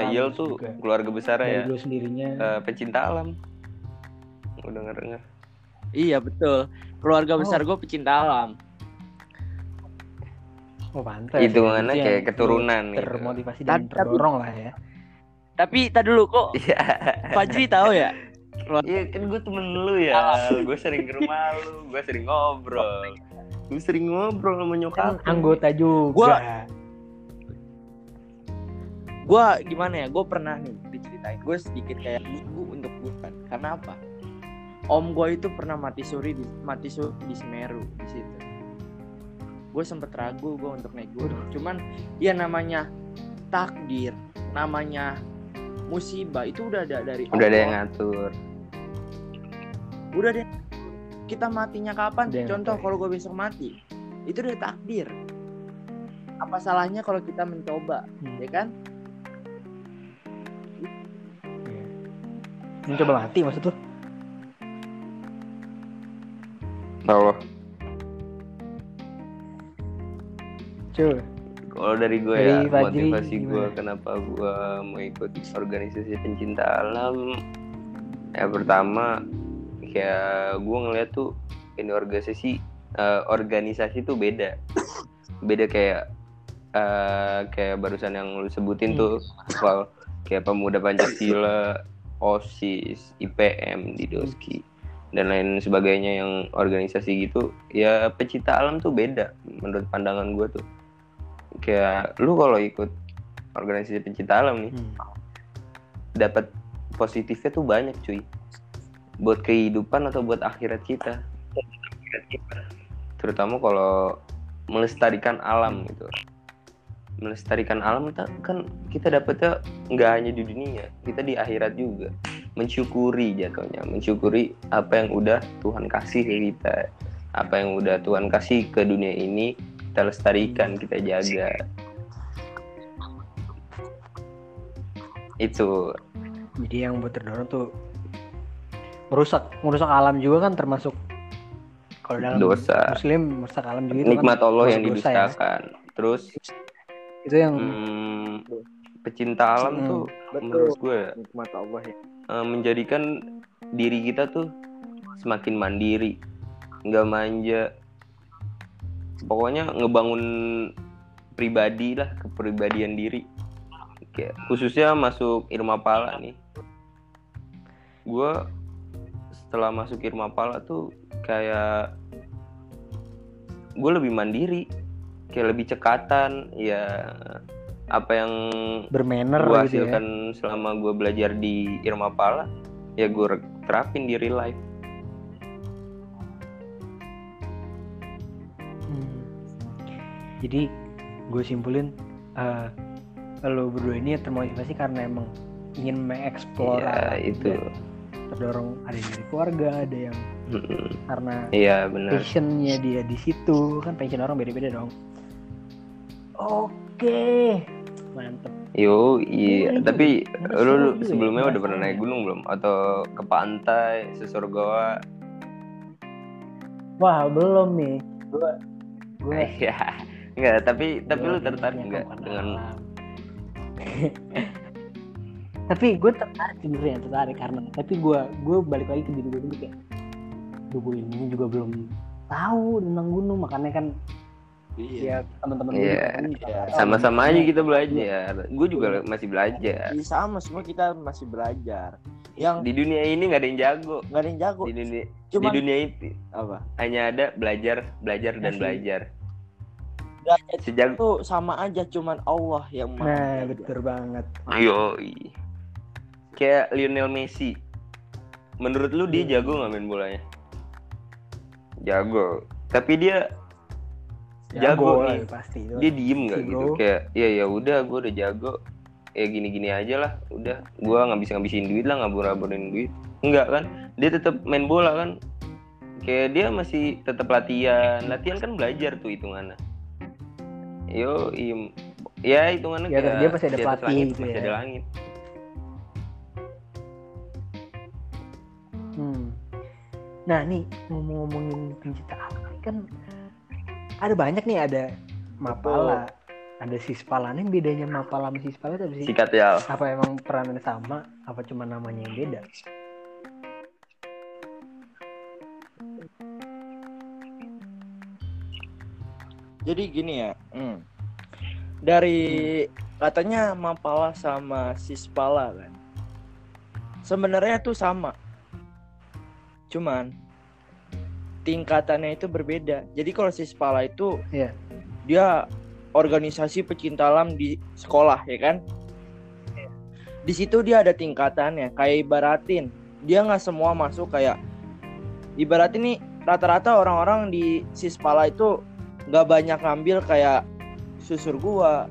alam, Yel tuh juga. keluarga besar dari ya. lu sendirinya. Eh, pencinta alam. Udah denger iya betul. Keluarga Oh. besar gue pecinta alam oh pantas hitungannya Itu yang kayak keturunan gitu. termotivasi Tapi- dan terdorong lah ya. Tapi tak dulu kok iya. Fajri tahu ya? Iya kan gue temen lu ya. Gue sering ke rumah lu gue sering ngobrol. Gue sering ngobrol sama kan nyokap lu. anggota juga. Gua- gue gimana ya? Gue pernah nih diceritain. Gue sedikit kayak buku untuk bukan. Karena apa? Om gue itu pernah mati suri di mati suri di Semeru di situ gue sempet ragu gue untuk naik gunung. Cuman ya namanya takdir namanya musibah itu udah ada dari udah ada yang Allah. ngatur. Udah deh kita matinya kapan? Yang contoh kalau gue besok mati itu udah takdir. Apa salahnya kalau kita mencoba Hmm. ya kan? Iya. mencoba mati maksud lu? Allah cuy kalau dari gue Dari ya Fajri, motivasi gue kenapa gue mau ikut organisasi pencinta alam? Ya pertama kayak gue ngeliat tuh ini organisasi eh, organisasi tuh beda. Beda kayak eh, kayak barusan yang lu sebutin tuh soal kayak pemuda pancasila osis ipm di doski dan lain sebagainya yang organisasi gitu. Ya pecinta alam tuh beda menurut pandangan gue tuh kayak lu kalau ikut organisasi pencinta alam nih Hmm. dapat positifnya tuh banyak cuy. Buat kehidupan atau buat akhirat kita. Terutama kalau melestarikan alam gitu. Melestarikan alam kan kita dapetnya nggak hanya di dunia kita di akhirat juga. Mensyukuri jatuhnya mensyukuri apa yang udah Tuhan kasih ke kita apa yang udah Tuhan kasih ke dunia ini kita lestarikan kita jaga itu jadi yang buat terdorong tuh merusak merusak alam juga kan termasuk kalau dalam Dosa. muslim merusak alam juga itu nikmat kan Allah yang ya. didustakan terus itu yang hmm, pecinta alam Hmm, tuh betul. menurut gue Nikmat Allah ya. eh, menjadikan diri kita tuh semakin mandiri nggak manja pokoknya ngebangun pribadi lah kepribadian diri. Kayak khususnya masuk Irma Pala nih. Gue setelah masuk Irma Pala tuh kayak gue lebih mandiri kayak lebih cekatan ya apa yang bermanner gue gitu ya. hasilkan selama gue belajar di Irma Pala ya gue terapin di real life Hmm. jadi gue simpulin eh lo berdua ini termotivasi karena emang ingin mengeksplor Iya alam itu. terdorong ada yang dari keluarga ada yang Mm-mm. karena iya benar. passionnya dia di situ kan passion orang beda-beda dong. Oke. Mantep. Yo iya. Iya, tapi Ini lu, juga sebelumnya ya, udah pernah naik gunung belum? Atau ke pantai sesurgoa wah belum nih. Gue gue iya [LAUGHS] enggak tapi tapi lu tertarik kawan dengan [LAUGHS] tapi gue tertarik sebenarnya tertarik karena tapi gue gue balik lagi ke diri gue dulu kayak "Duh, gue ini juga belum tahu tentang gunung makanya kan ya teman-teman Iya. Iya. sama-sama aja gunungnya. kita belajar gue juga masih belajar Iya, sama semua kita masih belajar. Yang di dunia ini nggak ada yang jago nggak ada yang jago. di dunia di Cuman dunia itu apa? hanya ada belajar belajar dan Masih. belajar Belajar sejak itu sama aja cuman Allah yang maha nah betul banget Ayo, kayak Lionel Messi. Menurut lu dia Iya. jago nggak main bolanya? Jago. Tapi dia Jago lah, nih. pasti itu dia diem nggak gitu? Kayak ya ya udah, gue udah jago. Ya gini-gini aja lah. Udah, gue nggak bisa ngabisin duit lah, ngabur-ngaburin duit. Enggak kan? Dia tetap main bola kan? Kayak dia masih tetap latihan. Latihan kan belajar tuh hitungannya. Yo, im. Ya hitungannya atas kayak dia pasti ada di atas pelatih langit, gitu masih ya. ada langit. Hmm. Nah nih ngomong-ngomongin nih kan ada banyak nih ada Mapala, ada Sispala. Nih bedanya Mapala sama Sispala itu apa sih? Sikat ya. Apa emang perannya sama? Apa cuma namanya yang beda? Jadi gini ya. hmm. Dari katanya Mapala sama Sispala kan. Sebenarnya tuh sama. Cuman tingkatannya itu berbeda. Jadi kalau Sispala itu Iya. dia organisasi pecinta alam di sekolah ya kan. Di situ dia ada tingkatannya. Kayak ibaratin dia nggak semua masuk kayak ibaratin nih rata-rata orang-orang di Sispala itu nggak banyak ngambil kayak susur gua,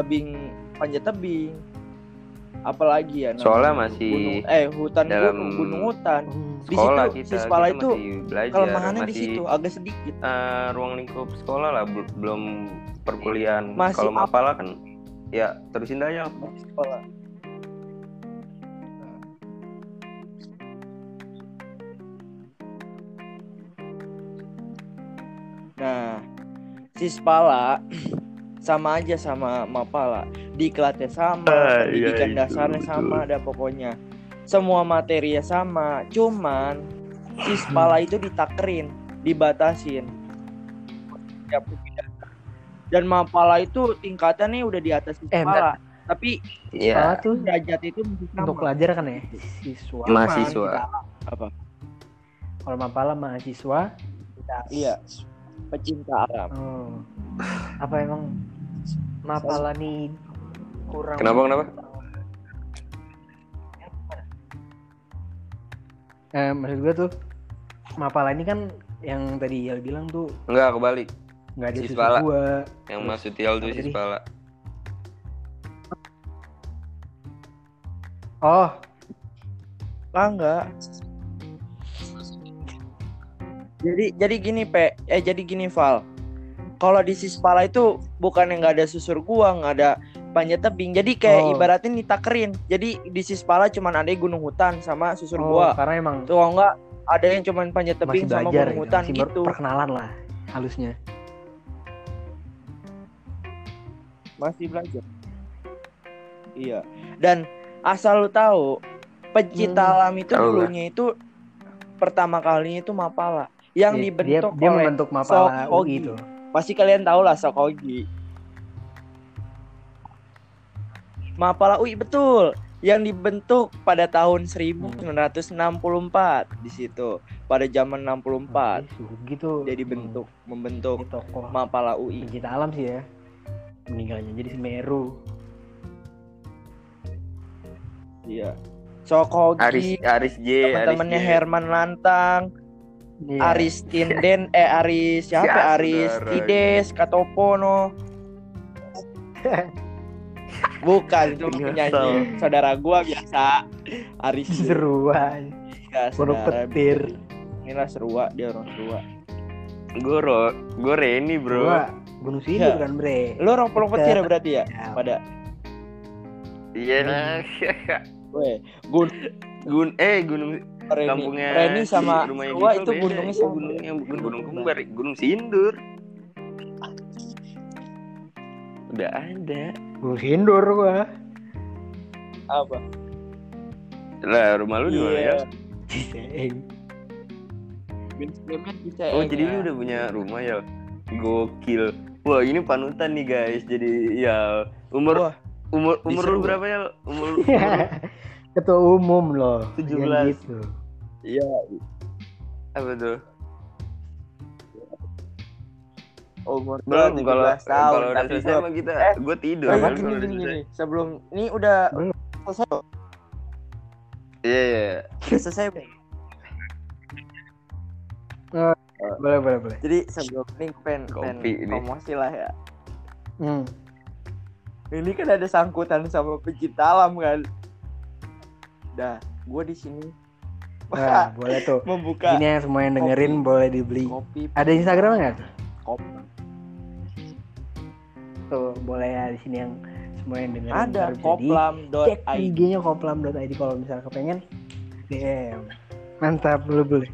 tebing panjat tebing, apalagi ya? Soalnya masih gunung, eh hutan dalam gunung, gunung hutan. Di situ, kita, Sispala kita itu masih belajar, Kelemahannya di situ agak sedikit. eh, ruang lingkup sekolah lah bel- belum perkuliahan. Kalau mapala kan ya terusin aja sekolah ya. nah si spala sama aja sama mapala di kelasnya sama ah, iya, iya, dasarnya itu, sama ada pokoknya. Semua materinya sama cuman si spala hmm. itu ditakerin dibatasin. Ya, dan Mapala itu tingkatannya udah di atas Eh, Sispala. Tapi. Salah tuh derajat itu untuk pelajar kan ya siswa Mahasiswa. kita- apa? kalau mapala mahasiswa Iya. Pecinta alam. oh. apa emang mapala nih kurang Kenapa kenapa? eh, maksud gue tuh mapala ini kan yang tadi Yal bilang tuh Enggak kebalik. Nggak ada Sispala. gua Yang Terus, masuk Tial tuh? Sispala. oh Ah enggak. Jadi jadi gini Pe, eh jadi gini Val. Kalau di Sispala itu bukan yang nggak ada susur gua, nggak ada panjat tebing. Jadi kayak Oh. ibaratin ditakerin. Jadi di Sispala cuman ada gunung hutan sama susur oh, gua. karena emang Tuh enggak ada yang cuman panjat masih tebing sama gunung gitu, hutan masih gitu. perkenalan lah halusnya Masih belajar. Iya. Dan asal lu tahu, pecinta Hmm. alam itu lah. dulunya itu pertama kalinya itu Mapala yang Dia- dibentuk dia, dia oleh membentuk mapala Sokogi. UI itu Pasti kalian tahu lah Sokogi. Mapala UI betul yang dibentuk pada tahun 1964 di situ pada zaman 64 Sugi tuh dia dibentuk membentuk Mapala UI. pencinta alam sih ya meninggalnya jadi Semeru Iya. Sokogi Aris Aris J, Aris teman-temannya. Herman Lantang, Iya. Aris Tinden, eh Aris [LAUGHS] siapa? Ya, Aris. Tides, Katopono. [LAUGHS] Bukan itu Nyesel. penyanyi saudara gua biasa. Aris seru aja ya, saudara. petir Inilah serua dia orang serua. Gue ro, gue Reni bro. gua Gunung Sindur Iya. kan bre Lu orang Pondok Petir ya Kita- berarti ya? Ya, Pada Iya lah. [LAUGHS] gue Gun Gun, eh gunung Reni, kampungnya Reni sama rumahnya Gito itu beda. gunungnya sama. gunungnya bukan gunung kembar, gunung Sindur. Udah ada. Gunung Sindur gua Apa? Lah rumah lu di mana ya? Oh ya. jadi lu udah punya rumah ya? Gokil. Wah ini panutan nih guys. Jadi ya umur Wah, umur umur lu berapa ya? Umur, umur [LAUGHS] ketua umum loh 17. Jangan gitu. Iya. apa tuh? Umur Belum gua kalau 17 tahun kalau udah tapi selesai mah kita Eh, gue tidur. Kan, gini, gini, gini. Sebelum ini udah Belum. selesai. Iya iya. Udah selesai. [LAUGHS] boleh boleh boleh Jadi sebelum ini pen pen Kopi ini. promosi lah ya. hmm. Ini kan ada sangkutan sama pecinta alam kan. Dah, gue di sini nah, boleh tuh membuka ini yang semua yang dengerin boleh dibeli kopi ada Instagram nggak tuh kopi. tuh boleh ya di sini yang semua yang dengerin Ada cek koplam.id. IG-nya koplam.id kalau misalnya kepengen DM mantap boleh boleh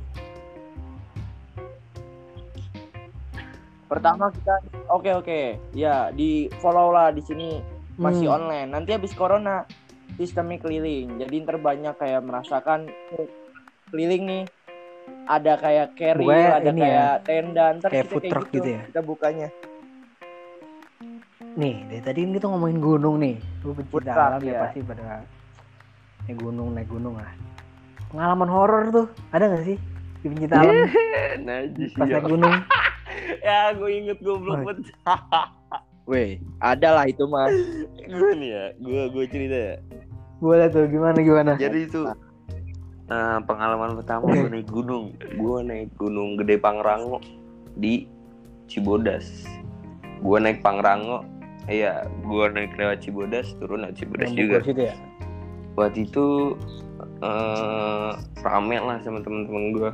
Pertama kita oke oke. Ya, di follow lah di sini masih Hmm. online. Nanti habis corona sistemnya keliling. Jadi ntar banyak kayak merasakan keliling nih. Ada kayak carry, Pokoknya ada ini kayak tenda, ntar kayak kita food truck gitu ya? Kita bukanya. nih dari tadi kan kita ngomongin gunung nih lu truck, alam ya ya. pasti pada naik gunung naik gunung lah pengalaman horor tuh ada nggak sih di pencinta alam [LAUGHS] pas ya. naik gunung [LAUGHS] [LAUGHS] ya gue inget goblok Oh. banget. Weh, ada lah itu mas. gue nih ya, gue gue cerita ya. boleh tuh gimana gimana Jadi itu eh, pengalaman pertama gue naik gunung. Gue naik gunung Gede Pangrango di Cibodas. Gue naik Pangrango, iya, gue naik lewat Cibodas, turun lewat Cibodas Yang juga. Situ ya Waktu itu eh rame lah sama teman-teman gue.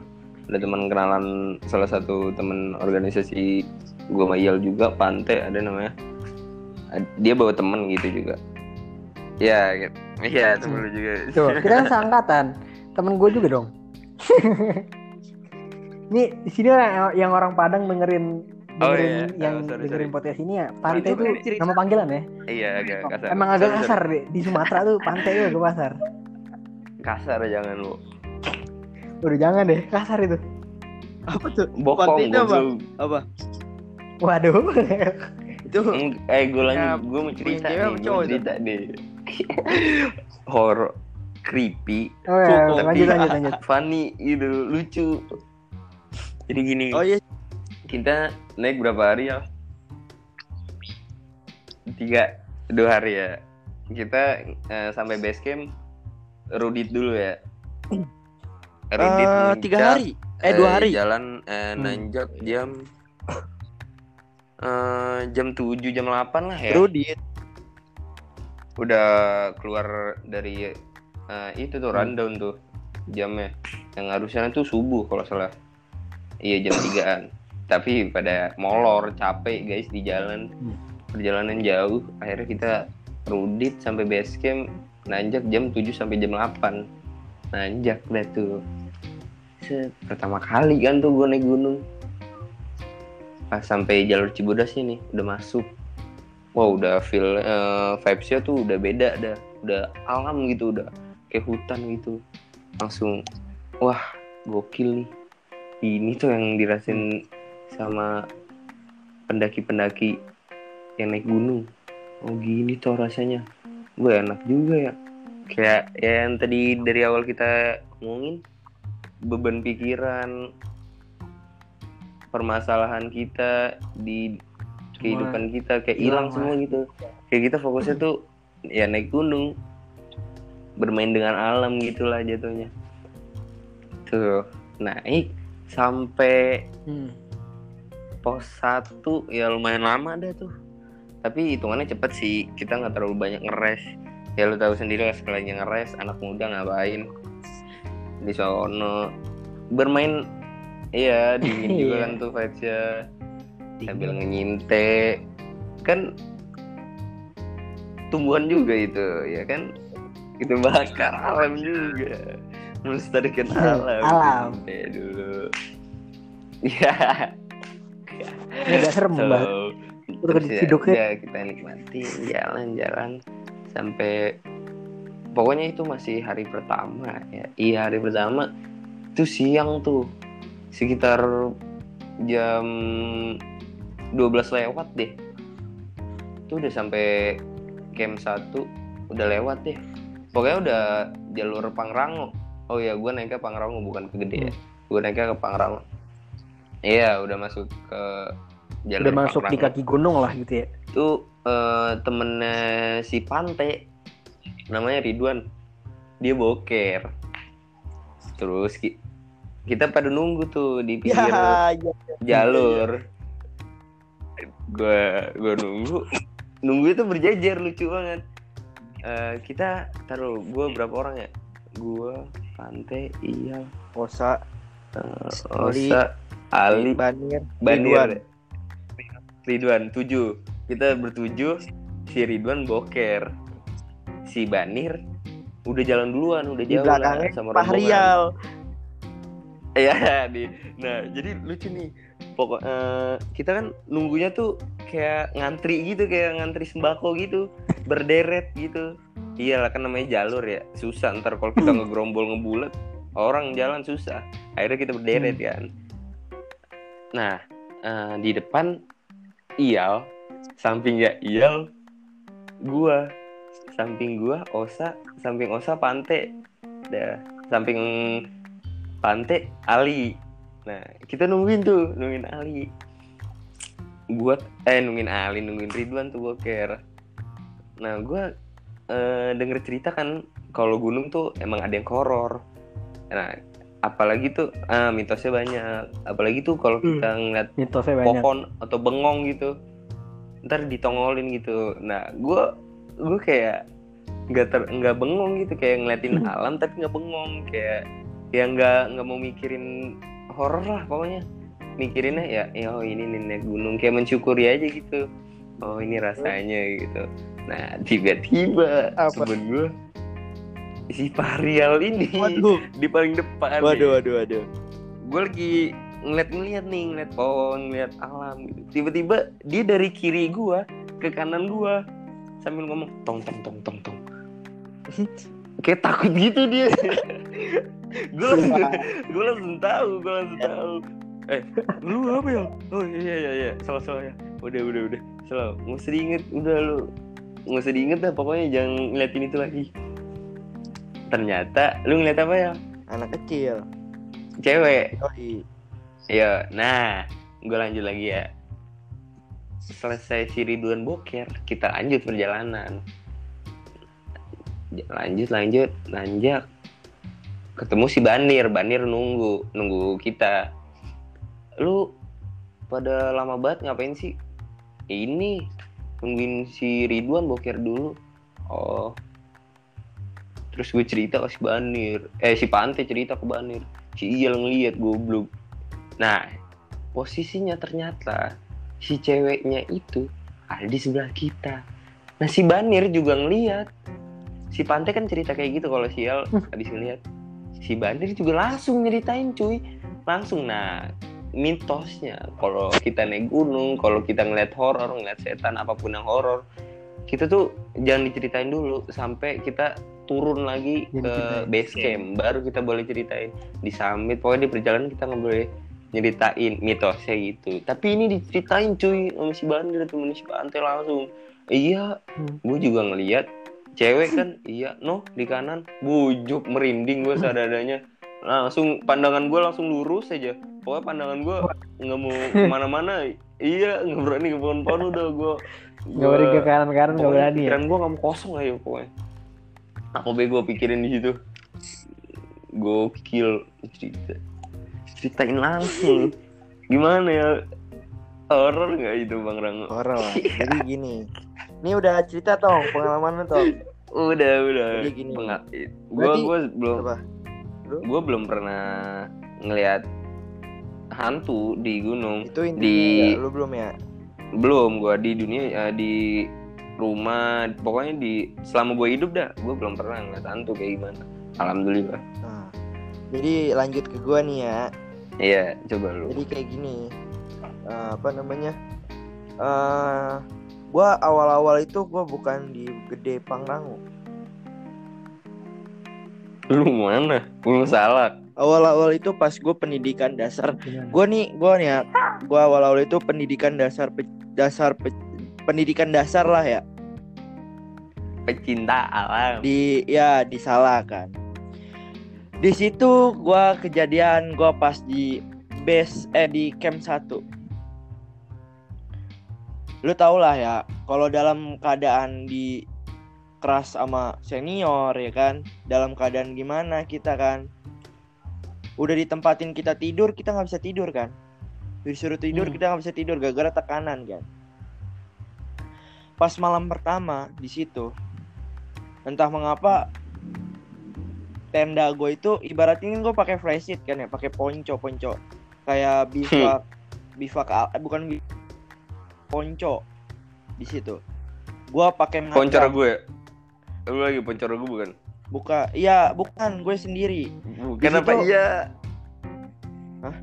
Ada teman kenalan salah satu teman organisasi gue sama Iyal juga, Pante ada namanya. Dia bawa temen gitu juga. Ya, gitu. iya temen lu juga. tuh [LAUGHS] kita kan seangkatan temen gue juga dong [LAUGHS] Nih di sini orang yang orang Padang dengerin Oh, dengerin iya. yang Oh, sorry, dengerin sorry. podcast ini ya pantai Itu itu cerita. nama panggilan ya iya agak kasar emang agak Sorry, kasar sorry. deh di Sumatera tuh pantai itu agak kasar kasar jangan lu udah jangan deh kasar itu Apa tuh? bokong itu apa? Apa? waduh Itu eh gue Ya, lanjut gue mau cerita nih gue itu? cerita deh [LAUGHS] horor creepy oh ya Cukup. lanjut lanjut lanjut [LAUGHS] funny gitu lucu jadi gini Oh iya. kita naik berapa hari ya tiga dua hari ya kita eh, sampai base camp rudit dulu ya Eh, tiga hari. Eh dua hari. jalan eh, Hmm. nanjak jam eh, jam 7 jam 8 lah ya Rudit. udah keluar dari eh, itu tuh Hmm. rundown tuh jamnya yang harusnya tuh subuh kalau salah iya jam 3an tapi pada molor capek guys di jalan Hmm. perjalanan jauh akhirnya kita rudit sampai base camp nanjak jam 7 sampai jam 8 nanjak dah tuh. Pertama kali kan tuh gue naik gunung. Pas sampai jalur Cibodas nih udah masuk. Wow udah feel eh, vibesnya tuh udah beda dah. Udah alam gitu udah kayak hutan gitu. Langsung wah gokil nih. Ini tuh yang dirasain sama pendaki-pendaki yang naik gunung. Oh gini tuh rasanya. Gue enak juga ya kayak ya yang tadi dari awal kita ngomongin beban pikiran permasalahan kita di kehidupan kita kayak hilang semua gitu. Kayak kita fokusnya tuh ya naik gunung bermain dengan alam gitulah jatuhnya. Tuh. Naik sampai Hmm. pos satu ya lumayan lama dah tuh. Tapi hitungannya cepet sih kita nggak terlalu banyak ngeres ya lu tahu sendiri lah sekalinya ngeres anak muda ngapain? Di sono. Bermain iya [LAUGHS] dingin juga Iya. kan tuh vibesnya. Sambil ngenyinte. Kan tumbuhan juga itu ya kan? Kita bakar alam juga. Melestarikan [LAUGHS] alam. Alam. Nyinte dulu. [LAUGHS] Ya ini agak serem banget. So, Udah terus ya ya. kita nikmati jalan-jalan sampai pokoknya itu masih hari pertama ya. Iya hari pertama itu siang tuh. Sekitar jam 12 lewat deh. Itu udah sampai camp 1 udah lewat deh. Pokoknya udah jalur Pangrango. Oh ya gue naiknya Pangrango bukan ke Gede ya. Gue naiknya ke Pangrango. Iya udah masuk ke jalur udah masuk di Pangrango. kaki gunung lah gitu ya. Itu eh, temennya si Pante namanya Ridwan. Dia boker. Terus ki- kita pada nunggu tuh di [LAUGHS] pinggir Ya, ya. jalur. Gua gua nunggu. Nunggu itu berjejer lucu banget. Eh, kita taruh gua berapa orang ya? Gua Pante iya Osa, Ali, Osa Ali Banir, Banir. Ridwan. Ridwan tujuh kita bertujuh si Ridwan boker si Banir udah jalan duluan udah Di jauh lah sama Pak. Rial. Iya, di. Nah, jadi lucu nih. Pokok eh, kita kan nunggunya tuh kayak ngantri gitu, kayak ngantri sembako gitu, berderet gitu. Iyalah kan namanya jalur ya, susah ntar kalau kita ngegerombol ngebulet, orang jalan susah. Akhirnya kita berderet kan. Nah, eh, di depan Iyal, sampingnya Iyal, gua, samping gua Osa, samping Osa Pante, dah, samping Pante Ali. Nah, kita nungguin tuh, nungguin Ali. Gua eh nungguin Ali, nungguin Ridwan tuh boker. Nah, gua eh, denger cerita kan kalau gunung tuh emang ada yang horor. Nah, apalagi tuh ah, mitosnya banyak. Apalagi tuh kalau Hmm. kita ngeliat mitosnya banyak pohon atau bengong gitu ntar ditongolin gitu. Nah gue gue kayak nggak ter nggak bengong gitu kayak ngeliatin alam tapi nggak bengong kayak ya nggak nggak mau mikirin horor lah pokoknya. Mikirinnya ya ya oh ini naik gunung kayak mensyukuri aja gitu. Oh ini rasanya gitu. Nah tiba-tiba Apa? temen gue si Parial ini Waduh, [LAUGHS] di paling depan waduh, waduh, waduh. gue lagi ngeliat-ngeliat nih ngeliat pohon ngeliat alam gitu. Tiba-tiba dia dari kiri gua ke kanan gua sambil ngomong tong tong tong tong tong. [LAUGHS] Kayak takut gitu dia. [LAUGHS] Gue langsung gue langsung tahu gue langsung tahu. Eh lu apa ya oh iya iya iya. Salah salah ya. Udah udah udah. Salah. Nggak usah diinget. Udah lu. Nggak usah diinget dah pokoknya jangan ngeliatin itu lagi. Ternyata lu ngeliat apa ya? Anak kecil. Cewek. Yoi. Iya, nah, gue lanjut lagi ya. Selesai si Ridwan boker, kita lanjut perjalanan. Lanjut, lanjut, lanjut. Ketemu si Banir, Banir nunggu, nunggu kita. Lu pada lama banget ngapain sih? Ini nungguin si Ridwan boker dulu. Oh. Terus gue cerita ke si Banir, eh si Pante cerita ke Banir. Si Iyal ngeliat goblok. Nah, posisinya ternyata si ceweknya itu ada di sebelah kita. Nah, si Banir juga ngeliat. Si Pante kan cerita kayak gitu kalau si El habis ngeliat. Si Banir juga langsung nyeritain cuy. Langsung, nah mitosnya kalau kita naik gunung, kalau kita ngeliat horor, ngeliat setan apa pun yang horor, kita tuh jangan diceritain dulu sampai kita turun lagi Jadi ke base camp, baru kita boleh ceritain di summit. Pokoknya di perjalanan kita nggak boleh nyeritain mitosnya gitu. Tapi ini diceritain cuy sama si Bandir temen si Pantai langsung. Iya Hmm. gue juga ngeliat cewek kan iya no di kanan. Bujuk merinding gue sadadanya. Langsung pandangan gue langsung lurus aja. Pokoknya pandangan gue nggak mau [LAUGHS] ke mana-mana. Iya nggak berani ke pohon-pohon udah gue Gak berani ke kanan kanan gak pokoknya berani ya. pikiran gue nggak mau kosong aja pokoknya. Apa be gue pikirin di situ? Gokil cerita ceritain langsung. Gimana ya? Horor nggak itu bang Rango horor. [LAUGHS] Jadi gini ini udah cerita tong pengalaman lu tong udah udah. Jadi gini. gue Berarti- gue belum apa? Gue belum pernah ngelihat hantu di gunung itu intinya Di- ya, lu belum ya? Belum gue di dunia eh, di rumah pokoknya di selama gue hidup dah gue belum pernah ngeliat hantu kayak gimana. Alhamdulillah. Nah, jadi lanjut ke gua nih ya iya coba lu. Jadi kayak gini eh, apa namanya eh gua awal-awal itu gua bukan di gede Pangrango. Lu mana? Lu salah. Awal-awal itu pas gue pendidikan dasar. Gue nih gue nih ya gue awal-awal itu pendidikan dasar pe- dasar pe- pendidikan dasar lah ya. Pecinta alam. Di ya di salah kan di situ gue kejadian gue pas di base eh di camp 1 lu tau lah ya kalau dalam keadaan di keras sama senior ya kan? Dalam keadaan gimana kita kan? Udah ditempatin kita tidur kita nggak bisa tidur kan? Disuruh tidur Hmm. kita nggak bisa tidur gara-gara tekanan kan? Pas malam pertama di situ entah mengapa tenda gue itu ibaratnya gue pakai flysheet kan ya pakai ponco ponco. Kayak bivak bivak al- eh, bukan ponco di situ. Gue pakai poncor magang. gue lu lagi poncor gue bukan? Buka iya bukan gue sendiri. Kenapa situ- iya. Hah?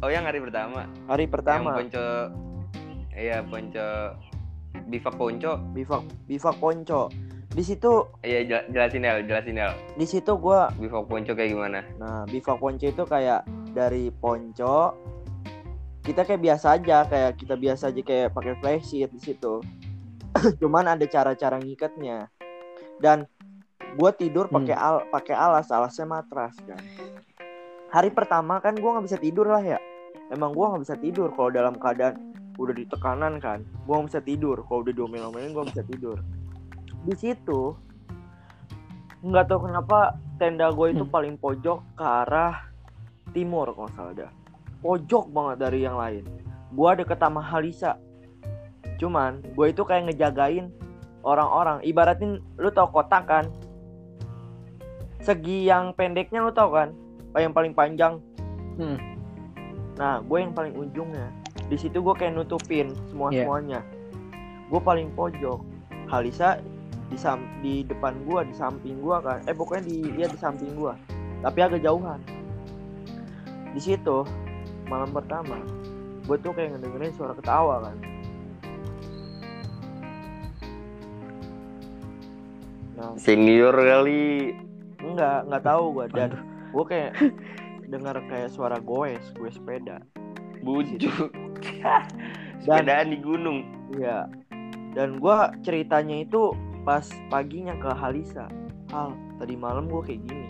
oh yang hari pertama. Hari yang pertama ponco iya ponco bivak ponco. Bivak bivak ponco di situ iya jel- jelasin El jelasin El di situ gue bivak ponco kayak gimana Nah, bivak ponco itu kayak dari ponco kita kayak biasa aja, kayak kita biasa aja kayak pakai flysheet di situ. [CLEARS THROAT] Cuman ada cara-cara ngikatnya. Dan gua tidur pakai al pakai alas, alasnya matras kan. Hari pertama kan gua nggak bisa tidur lah ya. Emang gua nggak bisa tidur kalau dalam keadaan udah di tekanan kan. Gua nggak bisa tidur. Kalau udah diomel-omelin gua nggak bisa tidur. Di situ nggak tahu kenapa tenda gue itu Hmm. paling pojok ke arah timur kalau nggak salah dah. Pojok banget dari yang lain. Gue deket sama Halisa. Cuman gue itu kayak ngejagain orang-orang. Ibaratin lu tau kotak kan? Segi yang pendeknya lu tau kan? Yang paling panjang. Hmm. nah gue yang paling ujungnya. Di situ gue kayak nutupin semua semuanya gue paling pojok. Halisa di sam di depan gue di samping gue kan. Eh pokoknya di dia di samping gue tapi agak jauhan. Di situ malam pertama gue tuh kayak ngedengerin suara ketawa kan. Nah. Senior kali. enggak nggak tahu gue dan gue kayak dengar kayak suara goes gue sepeda. Bujuk. Sepedaan di gunung. Iya. Dan gua ceritanya itu pas paginya ke Halisa. Hal, tadi malam gua kayak gini.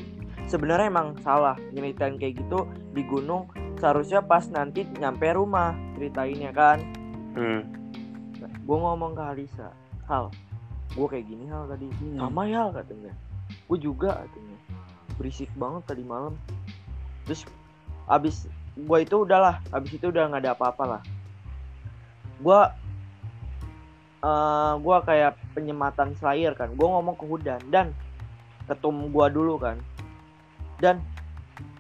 Sebenarnya emang salah nyeritain kayak gitu di gunung. Seharusnya pas nanti nyampe rumah ceritainnya kan. Hmm. Nah, gua ngomong ke Halisa. Hal, gua kayak gini hal tadi. Sama ya Hal," katanya. Gue juga katanya. Berisik banget tadi malam. Terus abis gua itu udahlah. Abis itu udah nggak ada apa-apa lah. Gua eh gua kayak penyematan Slayer kan. Gua ngomong ke Hudan dan ketum gua dulu kan. Dan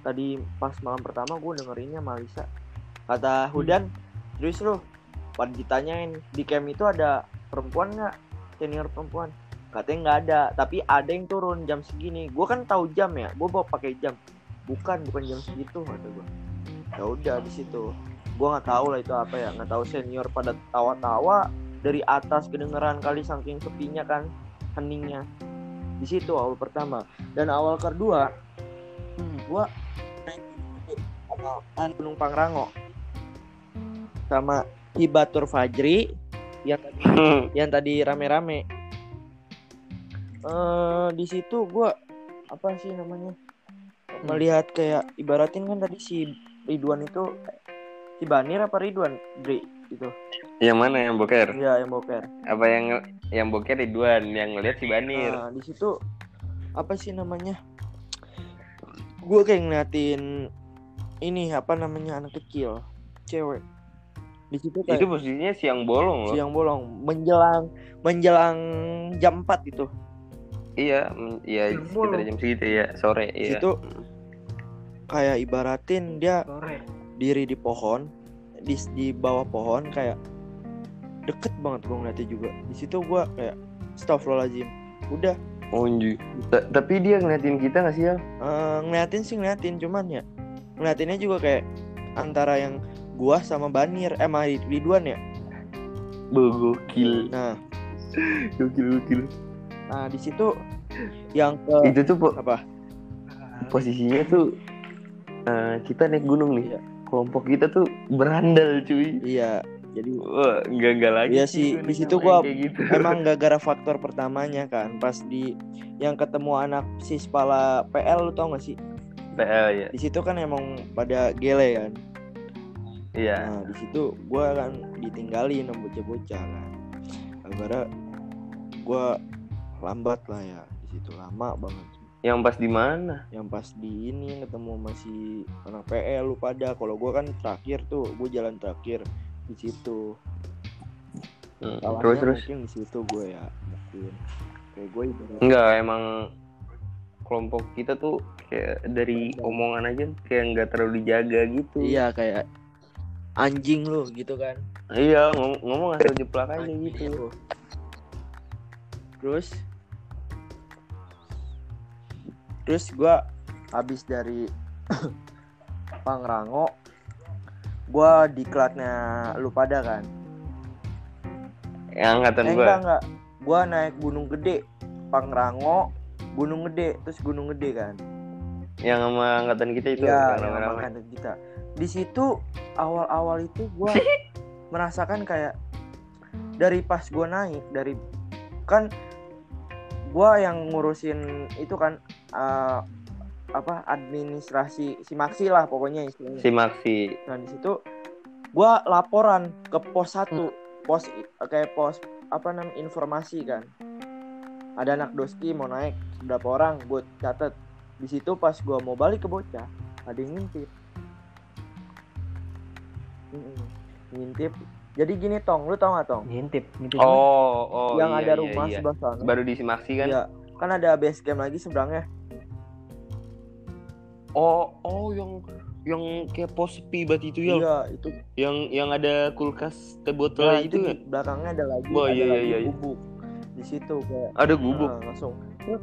tadi pas malam pertama gua dengerinnya Malisa. Kata Hudan, serius lu? Pada ditanyain di camp itu ada perempuan nggak? Senior perempuan? Katanya nggak ada, tapi ada yang turun jam segini. Gua kan tahu jam ya, gua bawa pakai jam. Bukan, bukan jam segitu kata gua. Ya udah di situ. Gua nggak tahu lah itu apa ya, nggak tahu senior pada tawa-tawa dari atas kedengeran kali saking sepinya kan heningnya di situ awal pertama. Dan awal kedua hmm, gua naik gunung- Pangrango. Sama Hibatur Fajri yang tadi yang tadi rame-rame. Eh di situ gua apa sih namanya melihat kayak ibaratin kan tadi si Ridwan itu si Banir apa Ridwan Dri itu Yang mana yang boker? ya yang boker Apa yang yang boker Ridwan, yang ngeliat si Banir. Nah, di situ apa sih namanya? Gue kayak ngeliatin ini apa namanya anak kecil, cewek. Di situ kayak Itu posisinya siang bolong loh. siang bolong menjelang menjelang jam 4 itu. Iya, iya sekitar bolong. jam segitu ya, sore iya. Situ kayak ibaratin dia Sore. diri di pohon, di di bawah pohon kayak deket banget gue ngeliatnya juga. Di situ gue kayak Astagfirullahaladzim Udah Oh, anjir. Ta- tapi dia ngeliatin kita gak sih ya? Eh, ngeliatin sih ngeliatin cuman ya ngeliatinnya juga kayak antara yang gua sama Banir eh sama Ridwan ya gokil. nah [LAUGHS] Gokil, gokil. nah di situ yang ke Itu tuh po- apa posisinya tuh eh, kita naik gunung nih. Iya. Kelompok kita tuh berandal cuy. iya jadi Wah, enggak enggak lagi. Iya sih di situ gua gitu. emang [LAUGHS] gara-gara faktor pertamanya kan pas di yang ketemu anak si kepala PL lu tau gak sih PL ya. di situ kan emang pada gele kan Iya. nah di situ gua kan ditinggalin sama bocah-bocah kan gara gua lambat lah ya di situ lama banget Yang pas di mana? yang pas di ini ketemu masih anak PL lu pada kalau gua kan terakhir tuh gue jalan terakhir di situ Hmm, Terus terus. mungkin di situ gue ya mungkin kayak gue ibarat Enggak, emang kelompok kita tuh kayak dari omongan aja kayak nggak terlalu dijaga gitu. iya kayak anjing lu gitu kan Iya, ngom- ngomong asal jeplak aja gitu. terus terus gue habis dari [COUGHS] Pangrango gue di klatnya lu pada kan Yang angkatan eh gua. enggak enggak gue naik gunung gede Pangrango gunung gede terus gunung gede kan Yang sama angkatan kita itu Iya, yang rame-rame. makanan kita. Di situ awal-awal itu gua [LAUGHS] merasakan kayak dari pas gua naik dari kan gua yang ngurusin itu kan eh, apa administrasi simaksi lah pokoknya istilahnya. Si Maxi. Nah di situ gua laporan ke pos satu pos kayak pos apa namanya informasi kan. Ada anak doski mau naik berapa orang buat catet. Di situ pas gua mau balik ke bocah ada yang ngintip. Ngintip. Jadi gini tong, lu tau gak tong? Ngintip, ngintip. Oh, oh yang iya, ada iya, rumah iya. sebelah sana. Baru di si Maxi kan? Iya. Kan ada base camp lagi seberangnya. Oh, oh yang yang kayak pos sepi banget itu ya. Iya, itu. Yang yang ada kulkas teh Nah, botol itu itu di ya? belakangnya ada lagi, Oh, ada iya, iya, lagi iya, iya. gubuk. Di situ kayak Ada gubuk. Nah, langsung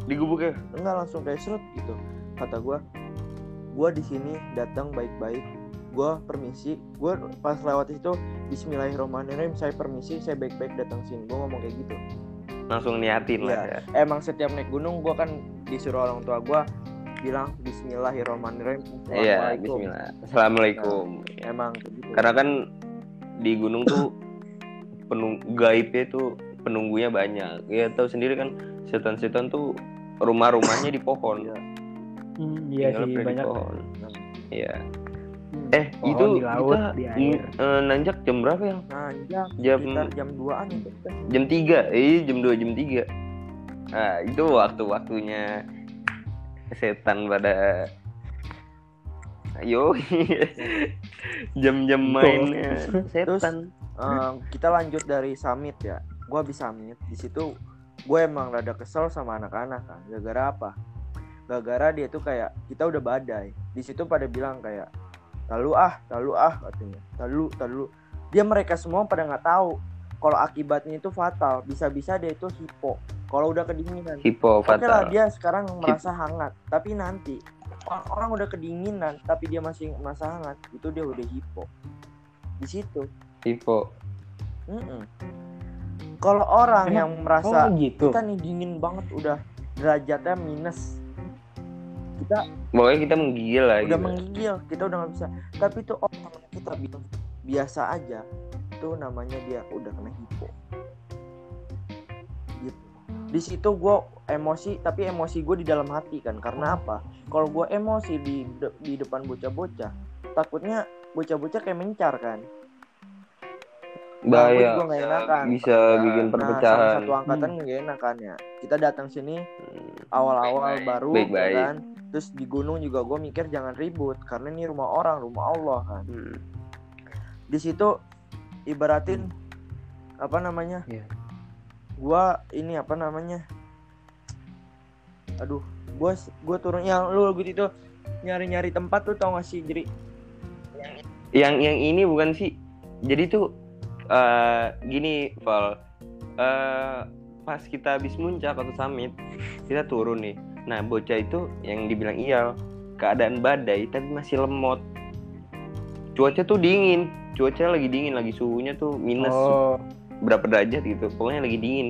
Di gubuk ya? enggak langsung kayak serut gitu kata gua gua di sini datang baik-baik gue permisi. Gue pas lewat itu Bismillahirrahmanirrahim saya permisi saya baik-baik datang sini. Gue ngomong kayak gitu. Langsung niatin lah Iya. ya. Emang setiap naik gunung gue kan disuruh orang tua gue bilang Bismillahirrahmanirrahim. Iya Assalamualaikum. Bismillah. Assalamualaikum. Emang kayak gitu. Karena kan di gunung tuh penung gaibnya tuh penunggunya banyak. Ya tahu sendiri kan setan-setan tuh rumah-rumahnya di pohon. Iya. Hmm, iya sih banyak. pohon. Iya. Hmm. Eh Pohon itu di laut, kita di air. eh, nanjak jam berapa ya? Nah jam jam sekitar jam 2an itu jam 3 eh jam 2 jam 3 nah itu waktu-waktunya setan pada Yo, [LAUGHS] jam-jam mainnya setan. Eh, kita lanjut dari summit ya. Gue habis summit di situ gue emang rada kesel sama anak-anak kan gara-gara apa? Gara-gara dia tuh kayak kita udah badai. Di situ pada bilang kayak lalu ah lalu ah katanya lalu lalu dia mereka semua pada nggak tahu kalau akibatnya itu fatal bisa-bisa dia itu hipo kalau udah kedinginan Hipo Oke lah fatal. dia sekarang merasa hangat, tapi nanti orang, udah kedinginan, tapi dia masih merasa hangat, itu dia udah hipo. Di situ. Hipo. Mm-mm. Kalau orang Emang- yang merasa Oh gitu. kita nih dingin banget, udah derajatnya minus, kita Pokoknya kita menggigil lah udah gitu. menggigil, kita udah nggak bisa. Tapi tuh orang kita bilang biasa aja, itu namanya dia udah kena hipo. Gitu. Di situ gue emosi, tapi emosi gue di dalam hati kan. Karena apa? Kalau gue emosi di de- di depan bocah-bocah, takutnya bocah-bocah kayak mencar kan. Nah, Bahaya. gue nggak enakan. Bisa bikin Nah, perpecahan. sama satu angkatan nggak enakan ya. Kita datang sini awal-awal baru, Baik-baik. ya kan. Terus di gunung juga gue mikir jangan ribut karena ini rumah orang, rumah Allah kan. Hmm. Di situ ibaratin apa namanya? Iya. Gua ini apa namanya? Aduh, gua gua turun yang lu gitu itu nyari-nyari tempat tuh tau gak sih jadi Yang yang ini bukan sih. Jadi tuh eh gini, Val. Eh pas kita habis muncak atau summit, kita turun nih. Nah, bocah itu yang dibilang iyal, keadaan badai tapi masih lemot. Cuaca tuh dingin, cuaca lagi dingin, lagi suhunya tuh minus Oh, berapa derajat gitu pokoknya lagi dingin.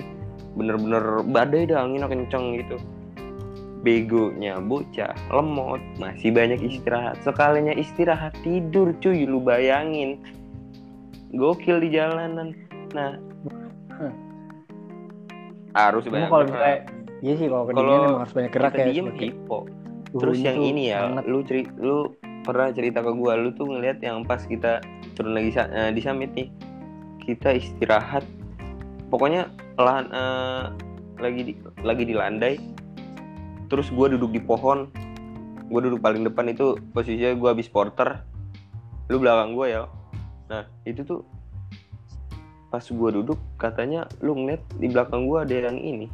Bener-bener badai dah anginnya kenceng gitu. Begonya bocah lemot masih banyak istirahat. Sekalinya istirahat tidur cuy lu bayangin. Gokil di jalanan. Nah. Harus banyak kalau misalnya iya sih kalau kedinginan emang harus banyak gerak kita ya. diem hipo. Terus yang ini ya hangat. lu ceri lu pernah cerita ke gua lu tuh ngeliat yang pas kita turun lagi eh, di summit nih. Kita istirahat pokoknya lahan eh, lagi di lagi di landai. Terus gua duduk di pohon gua duduk paling depan itu posisinya gua habis porter. Lu belakang gua ya. Nah itu tuh pas gua duduk katanya lu ngeliat di belakang gua ada yang ini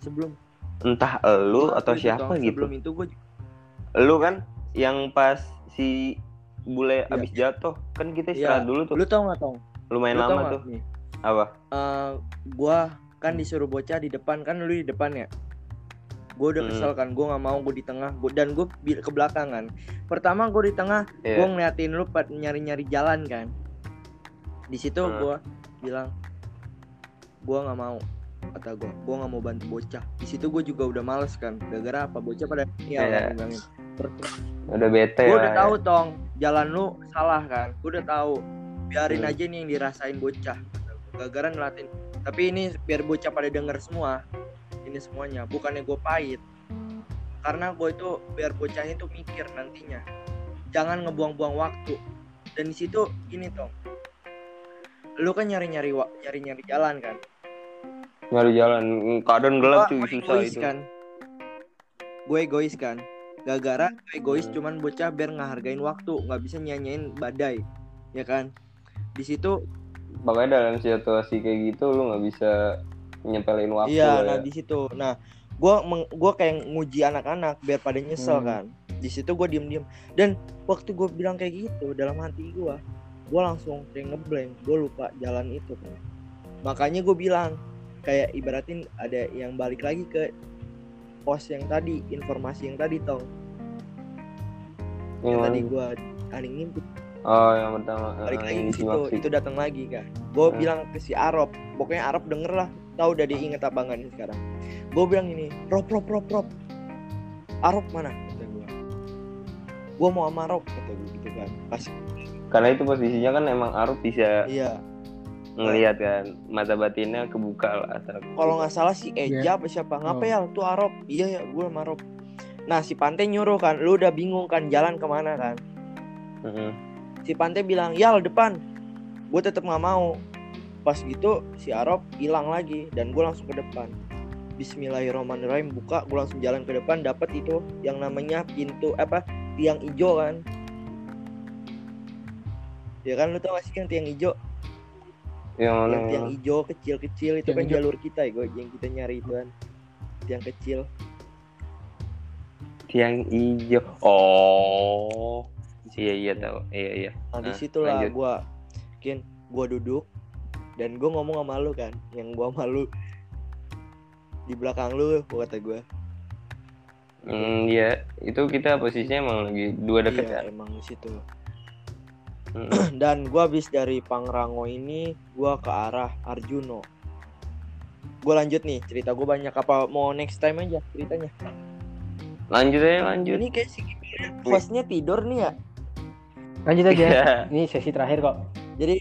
sebelum entah elu atau itu, siapa gitu Sebelum itu gue lu kan yang pas si bule Iya. abis jatuh kan kita Iya. istirahat dulu tuh lu tau gak tong? lumayan Lu lama tuh nih? apa Eh, gua kan disuruh bocah di depan kan lu di depan ya gue udah Hmm. kesel kan gue nggak mau gue di tengah gua, dan gue ke belakang kan pertama gue di tengah gue Iya. ngeliatin lu pad nyari nyari jalan kan di situ Hmm. gue bilang gue nggak mau kata gue gue nggak mau bantu bocah. Di situ gue juga udah males kan. Gara-gara apa? Bocah pada ya Iya. bilangin udah bete gue udah ya. tahu tong jalan lu salah kan? Gue udah tahu. Biarin Hmm. aja nih yang dirasain bocah. Gara-gara ngelatin. Tapi ini biar bocah pada denger semua ini semuanya. Bukannya gue pahit. Karena gue itu biar bocahnya itu mikir nantinya. Jangan ngebuang-buang waktu. Dan di situ gini tong. Lu kan nyari-nyari nyari-nyari jalan kan nyari jalan. Keadaan gelap Gua- cuy gua susah egois itu. kan. Gue egois kan. Gara-gara gue egois Hmm. cuman bocah biar ngehargain waktu. Nggak bisa nyanyain badai ya kan? Di situ makanya dalam situasi kayak gitu lu nggak bisa nyepelin waktu iya nah ya. di situ. Nah gue gue kayak nguji anak-anak biar pada nyesel Hmm. kan. Di situ gue diem-diem. Dan waktu gue bilang kayak gitu dalam hati gue gue langsung kayak ngeblank gue lupa jalan itu kan makanya gue bilang kayak ibaratin ada yang balik lagi ke pos yang tadi informasi yang tadi tong yang Yang tadi mana? gua hari ngintip. Oh, yang pertama. balik eh, lagi yang ke situ itu datang lagi kan gue Hmm. bilang ke si Arab pokoknya Arab denger lah tahu udah diinget enggak nih sekarang. Gue bilang ini Rob Rob Rob Rob. Arab mana? kata gue gue mau sama Rob kata gue gitu kan pas Karena itu posisinya kan emang Aruf bisa iya ngelihat kan mata batinnya kebuka lah. kalau nggak salah si Eja Iya. apa siapa? Ngapa Oh. ya? Tuh Arab iya ya gue sama nah si Pante nyuruh kan lu udah bingung kan jalan ke mana kan? Mm-mm. si Pante bilang yal depan. Gue tetap nggak mau. Pas gitu si Arab hilang lagi dan gue langsung ke depan. Bismillahirrahmanirrahim buka gue langsung jalan ke depan dapat itu yang namanya pintu apa tiang hijau kan? Ya kan lu tau gak sih yang tiang hijau Yang mana? yang hijau kecil-kecil itu Tiang kan hijau. jalur kita ya gue yang kita nyari itu kan tiang kecil Tiang hijau. Oh. Iya iya tahu. Iya iya. nah Nah, di situlah lanjut. gue kin gue duduk dan gue ngomong sama lu kan yang gue malu di belakang lu kata gue Hmm, iya, itu kita posisinya emang lagi dua deket iya kan. emang di situ Mm. dan gua habis dari Pangrango ini gua ke arah Arjuno gua lanjut nih cerita gua banyak apa mau next time aja ceritanya Lanjut aja lanjut. ini kayak si hostnya tidur nih ya Lanjut aja. Iya. Ini sesi terakhir kok. jadi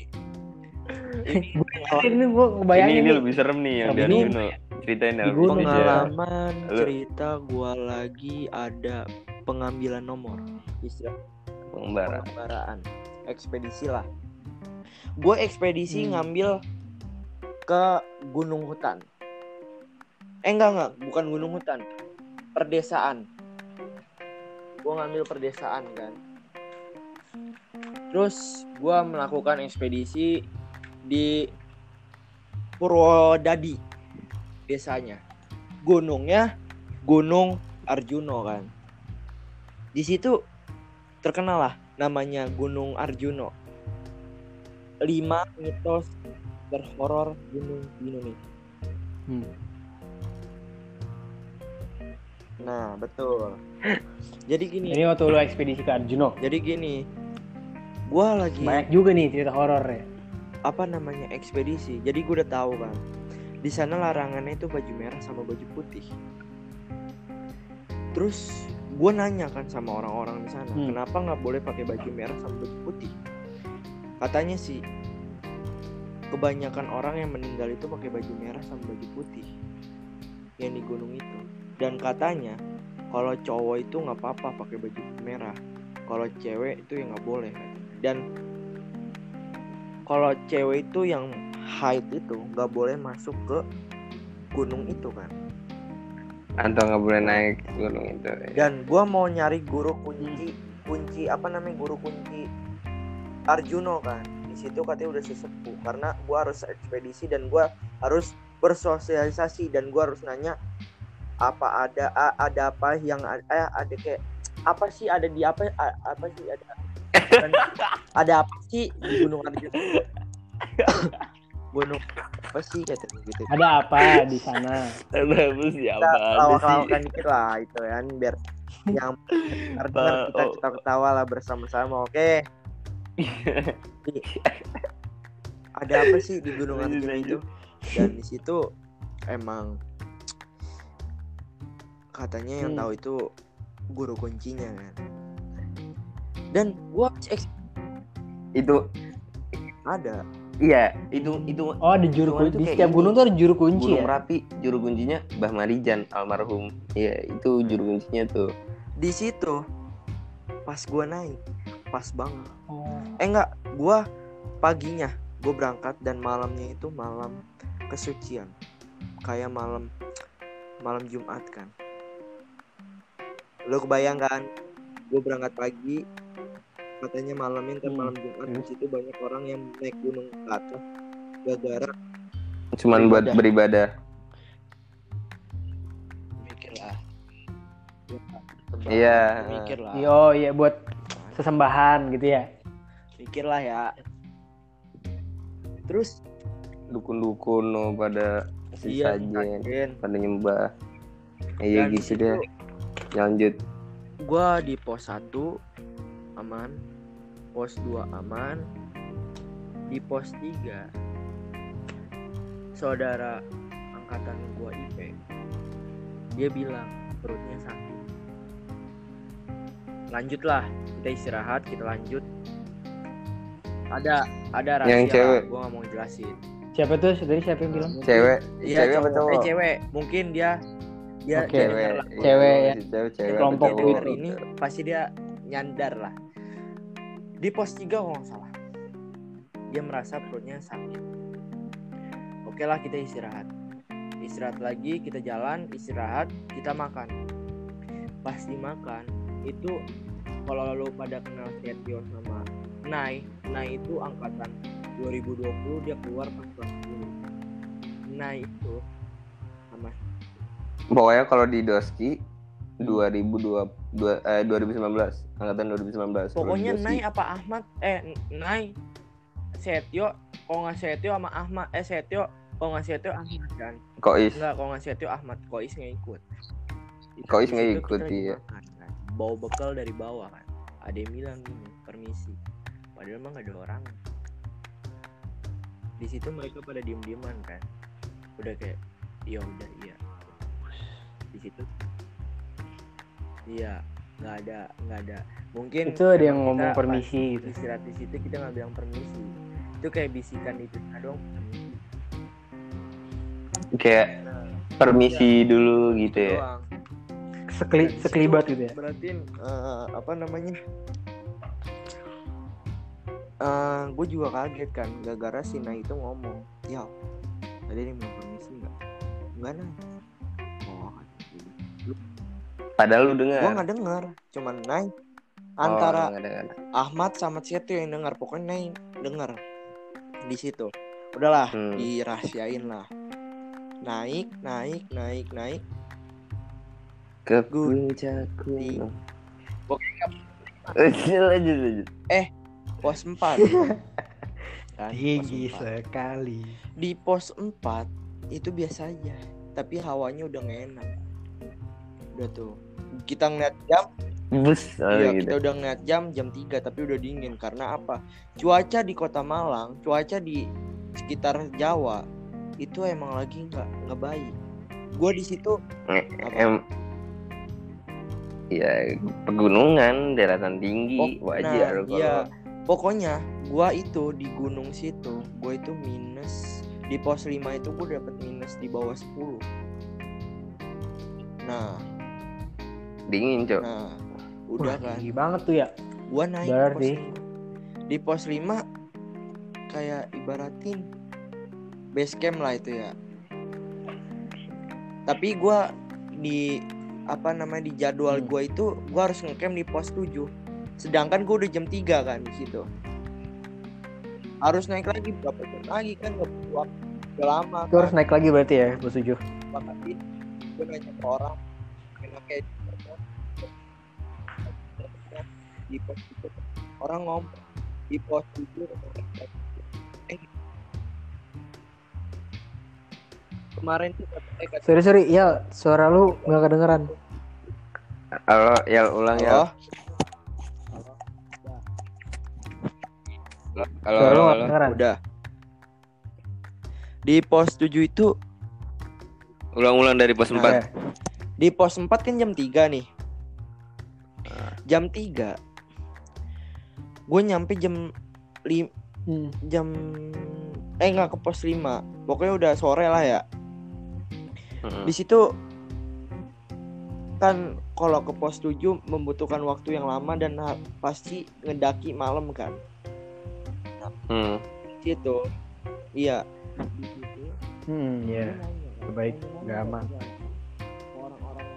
[LAUGHS] Ini gue Ini, ngebayangin ini nih. lebih serem nih yang dari ini. Ceritain Di Al. gunung. Aja. pengalaman cerita gua lagi ada pengambilan nomor istilah Pengembara. pengembaraan ekspedisi lah. Gue ekspedisi Hmm. ngambil ke gunung hutan. Eh enggak enggak. Bukan gunung hutan. Perdesaan. Gue ngambil perdesaan kan. Terus gue melakukan ekspedisi di Purwodadi desanya. Gunungnya Gunung Arjuno kan. Di situ terkenal lah namanya Gunung Arjuno lima mitos terhoror gunung di Indonesia. Hmm. nah betul. Jadi gini. Ini waktu lu ekspedisi ke Arjuno. jadi gini. Gua lagi Banyak juga nih cerita horor ya. apa namanya? Ekspedisi. Jadi gue udah tahu kan di sana larangannya itu baju merah sama baju putih. Terus gue nanya kan sama orang-orang di sana Hmm. kenapa nggak boleh pakai baju merah sama baju putih? Katanya sih kebanyakan orang yang meninggal itu pakai baju merah sama baju putih yang di gunung itu. Dan katanya kalau cowok itu nggak apa-apa pakai baju merah kalau cewek itu ya nggak boleh. Dan kalau cewek itu yang haid itu nggak boleh masuk ke gunung itu kan Atau nggak boleh naik gunung itu. dan gua mau nyari guru kunci kunci apa namanya guru kunci Arjuno kan. Di situ katanya udah sesepuh karena gua harus ekspedisi dan gua harus bersosialisasi dan gua harus nanya apa ada ada apa yang eh, ada kayak apa sih ada di apa apa sih ada? [LAUGHS] Ada apa sih di Gunung Arjuno [LAUGHS] gunung apa sih katanya gitu. Ada apa di sana? [LAUGHS] Bagus ya kita apa lawak-lawakan dikit lah itu kan biar [LAUGHS] yang dengar kita Oh. ketawa-ketawa lah bersama-sama oke? [LAUGHS] Ada apa sih di Gunung Arjuna itu? dan di situ emang katanya yang Hmm. tahu itu guru kuncinya kan. Dan gua Itu ada iya, itu itu Oh, ada juru kunci. itu Di setiap gunung tuh ada juru kunci Gunung ya. Merapi, juru kuncinya Mbah Marijan almarhum. Iya, itu juru kuncinya tuh. di situ pas gua naik pas banget Oh. eh enggak gua paginya gue berangkat dan malamnya itu malam kesucian kayak malam malam Jumat kan lo kebayang kan gue berangkat pagi katanya malamnya ntar Hmm. malam Jumat di situ banyak orang yang naik gunung ke atas gara-gara Cuman buat beribadah. mikir lah Iya. mikir lah Oh iya buat sesembahan gitu ya. mikir lah ya terus Dukun-dukun oh, pada si iya sajen, pada nyembah. Iya gitu deh. Lanjut. gua di pos 1 aman pos 2 aman di pos 3 saudara angkatan gua IP dia bilang perutnya sakit lanjutlah kita istirahat kita lanjut ada ada rahasia Yang cewek. gua nggak mau jelasin Siapa tuh? Tadi siapa yang bilang? Cewek, Iya, cewek apa cowok. Eh, cewek mungkin dia dia dia Cewek. Iya, Cewek ya. cewek, cewek Kelompok itu. ini pasti dia nyandar lah di pos 3 kalau nggak salah. Dia merasa perutnya sakit. Oke lah kita istirahat. Istirahat lagi kita jalan istirahat kita makan. Pas dimakan itu kalau lu pada kenal Sergio sama Nai Nai itu angkatan 2020 dia keluar pas kelas 10 Nai itu sama Pokoknya kalau di Doski 2002 dua- eh, 2019 angkatan 2019 Kalau Pokoknya di Doski, Nai apa Ahmad? Eh Nai. Setio kalau nggak Setio sama Ahmad eh Setio kalau nggak Setio Ahmad kan? Kois. Enggak kalau nggak Setio Ahmad Kois nggak ikut. Kois nggak ikut, iya. makan, kan. bawa bekal dari bawah kan? Ada yang bilang gini permisi. Padahal emang nggak ada orang. Di situ mereka pada diem dieman kan? Udah kayak iya udah iya. Di situ iya nggak ada nggak ada. Mungkin Itu ada yang ngomong permisi gitu. istirahat di situ kita nggak bilang permisi. Itu kayak bisikan itu dong kayak permisi dulu gitu ya. Doang. Sekeli, sekelibat gitu ya. berarti eh, apa namanya? Eh gue juga kaget kan gara-gara si Nah itu ngomong ya tadi ini mau permisi nggak? Nggak nah padahal lu dengar nggak denger cuman Nay Oh, antara nggak dengar. Ahmad sama Setu yang dengar pokoknya Nay denger di situ. Udahlah Hmm. dirahasiain lah. Naik naik naik naik. Ke puncak di- gunung lanjut lanjut lanjut. Pos 4 [LAUGHS] kan, Tinggi pos 4. sekali. di pos 4 itu biasa aja. Tapi hawanya udah gak enak udah tuh. Kita ngeliat jam? Bus oh, iya gitu. kita udah ngeliat jam jam 3 tapi udah dingin. Karena apa? Cuaca di kota Malang cuaca di sekitar Jawa itu emang lagi nggak nggak baik. Gue di situ em ya pegunungan daratan tinggi Oh, wajar nah, kalau iya. pokoknya gua itu di gunung situ gua itu minus di pos 5 itu gua dapet minus di bawah 10 nah dingin cok nah udah Wah, kan tinggi banget tuh ya. gua naik Berarti. pos 5. di pos 5 kayak ibaratin base camp lah itu ya tapi gua di apa namanya di jadwal Hmm. gua itu gua harus ngecamp di pos 7 sedangkan gua udah jam 3 kan di situ harus naik lagi berapa jam lagi kan waktu udah lama Itu harus naik lagi berarti ya, tujuh. makanya gue nanya ke orang enaknya di mana? di pos itu orang ngomong di pos itu eh kemarin tuh katanya kata Sorry sorry, ya suara lu nggak kedengeran. halo ya ulang ya halo halo, lu nggak halo. kedengeran. udah di pos 7 itu ulang-ulang dari pos Nah, 4 Ya. di pos 4 kan jam 3 nih jam 3 gue nyampe jam lim Hmm. jam eh nggak ke pos 5 pokoknya udah sore lah ya Mm-mm. di situ kan kalau ke pos 7 membutuhkan waktu yang lama dan pasti ngedaki malam kan Hmm. di situ iya Hmm, ya. gua nanya, baik, nggak aman. orang-orang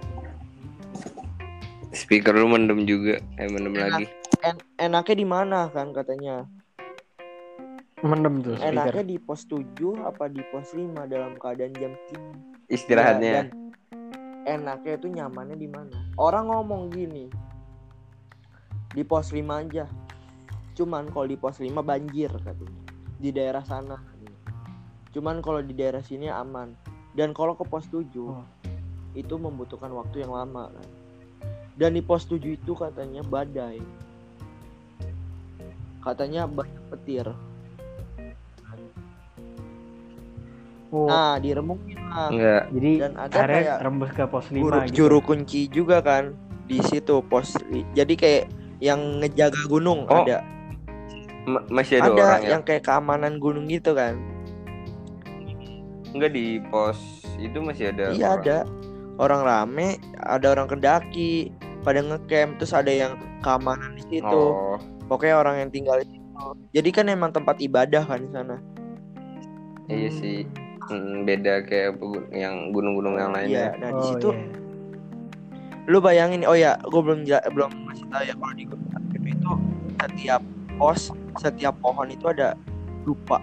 speaker lu mendem juga eh mendem Enak. lagi en- enaknya di mana kan katanya. Mendem tuh speaker. enaknya di pos 7 apa di pos 5 dalam keadaan jam 3 istirahatnya. Dan enaknya itu nyamannya di mana? Orang ngomong gini di pos 5 aja. Cuman kalau di pos 5 banjir katanya. Di daerah sana. Cuman kalau di daerah sini aman. Dan kalau ke pos 7 Oh. itu membutuhkan waktu yang lama kan. Dan di pos 7 itu katanya badai katanya banyak petir Oh, nah diremukin lah Enggak. jadi dan ada kayak rembes ke pos 5 juru, gitu. juru kunci juga kan di situ pos jadi kayak yang ngejaga gunung Oh, ada Ma- masih ada, ada orang ya? yang kayak keamanan gunung gitu kan Enggak di pos itu masih ada. iya orang. ada orang rame ada orang kedaki pada ngecamp terus ada yang keamanan di situ Oh, pokoknya orang yang tinggal di situ jadi kan emang tempat ibadah kan di sana iya sih. Mm, beda kayak yang gunung-gunung yang iya lainnya. nah di Oh, situ iya. lu bayangin oh ya gue belum belum masih tahu ya kalau di gunung itu setiap pos setiap pohon itu ada lupa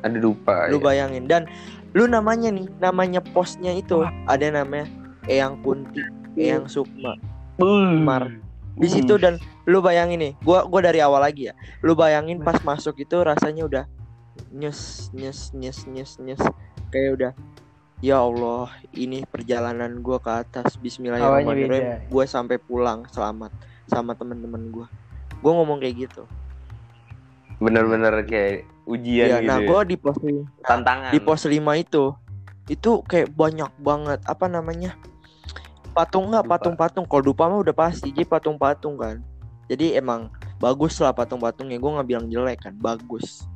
Ada dupa. lu ya. bayangin dan lu namanya nih namanya posnya itu ada namanya Eyang Kunti Eyang Sukma Mar di situ dan lu bayangin nih gua gua dari awal lagi ya. Lu bayangin pas masuk itu rasanya udah nyes nyes nyes nyes nyes. Kayak udah ya Allah ini perjalanan gua ke atas. Bismillahirrahmanirrahim. Gua sampai pulang selamat sama temen-temen gua. Gua ngomong kayak gitu. Bener-bener kayak ujian ya gitu. nah gua di pos Tantangan. di pos 5 itu itu kayak banyak banget apa namanya patung nggak? Patung-patung. Kalau dupa mah udah pasti. Jadi patung-patung kan. Jadi emang bagus lah patung-patungnya. Gue nggak bilang jelek kan. Bagus.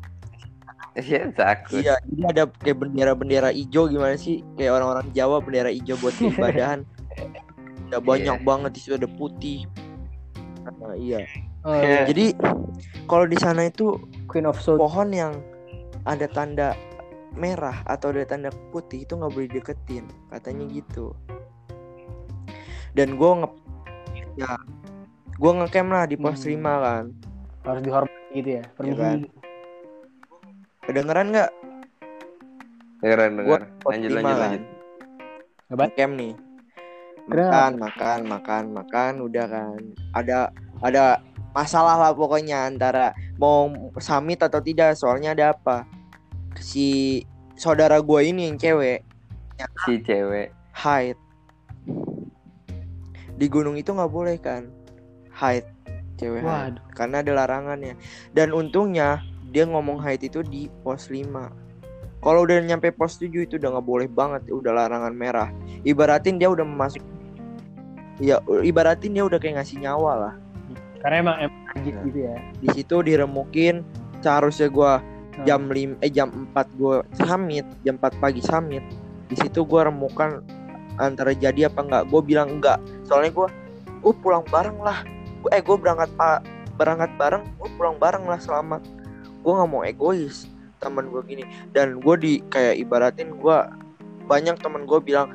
Iya, takut. iya jadi ada kayak bendera-bendera hijau. Gimana sih? Kayak orang-orang Jawa bendera hijau buat keibadahan [LAUGHS] ada banyak banget. Di situ ada putih. Nah, iya. Oh, iya. jadi kalau di sana itu Queen of South. pohon yang ada tanda merah atau ada tanda putih itu nggak boleh deketin. Katanya gitu dan gue nge ya gue ngecamp lah di pos Hmm. 5 kan harus dihormati gitu ya. Permisi. kan? kedengeran nggak Gua dengar. pos Lanjut 5 lanjut kan lanjut. Ngebat? camp nih makan makan makan makan udah kan ada ada masalah lah pokoknya antara mau summit atau tidak soalnya ada apa si saudara gue ini yang cewek Si cewek. hide di gunung itu nggak boleh kan hide cewek hide. Waduh. karena ada larangannya dan untungnya dia ngomong hide itu di pos 5 kalau udah nyampe pos 7 itu udah nggak boleh banget udah larangan merah ibaratin dia udah masuk ya ibaratin dia udah kayak ngasih nyawa lah Karena emang emang Nah. gitu ya. di situ diremukin seharusnya gua Hmm. jam 5 eh jam 4 gua summit jam 4 pagi summit di situ gua remukan antara jadi apa enggak gue bilang enggak soalnya gua gue pulang bareng lah. Gua- eh gue berangkat pak berangkat bareng gue pulang bareng lah selamat. Gue nggak mau egois teman gue gini. Dan gue di kayak ibaratin gua banyak teman gue bilang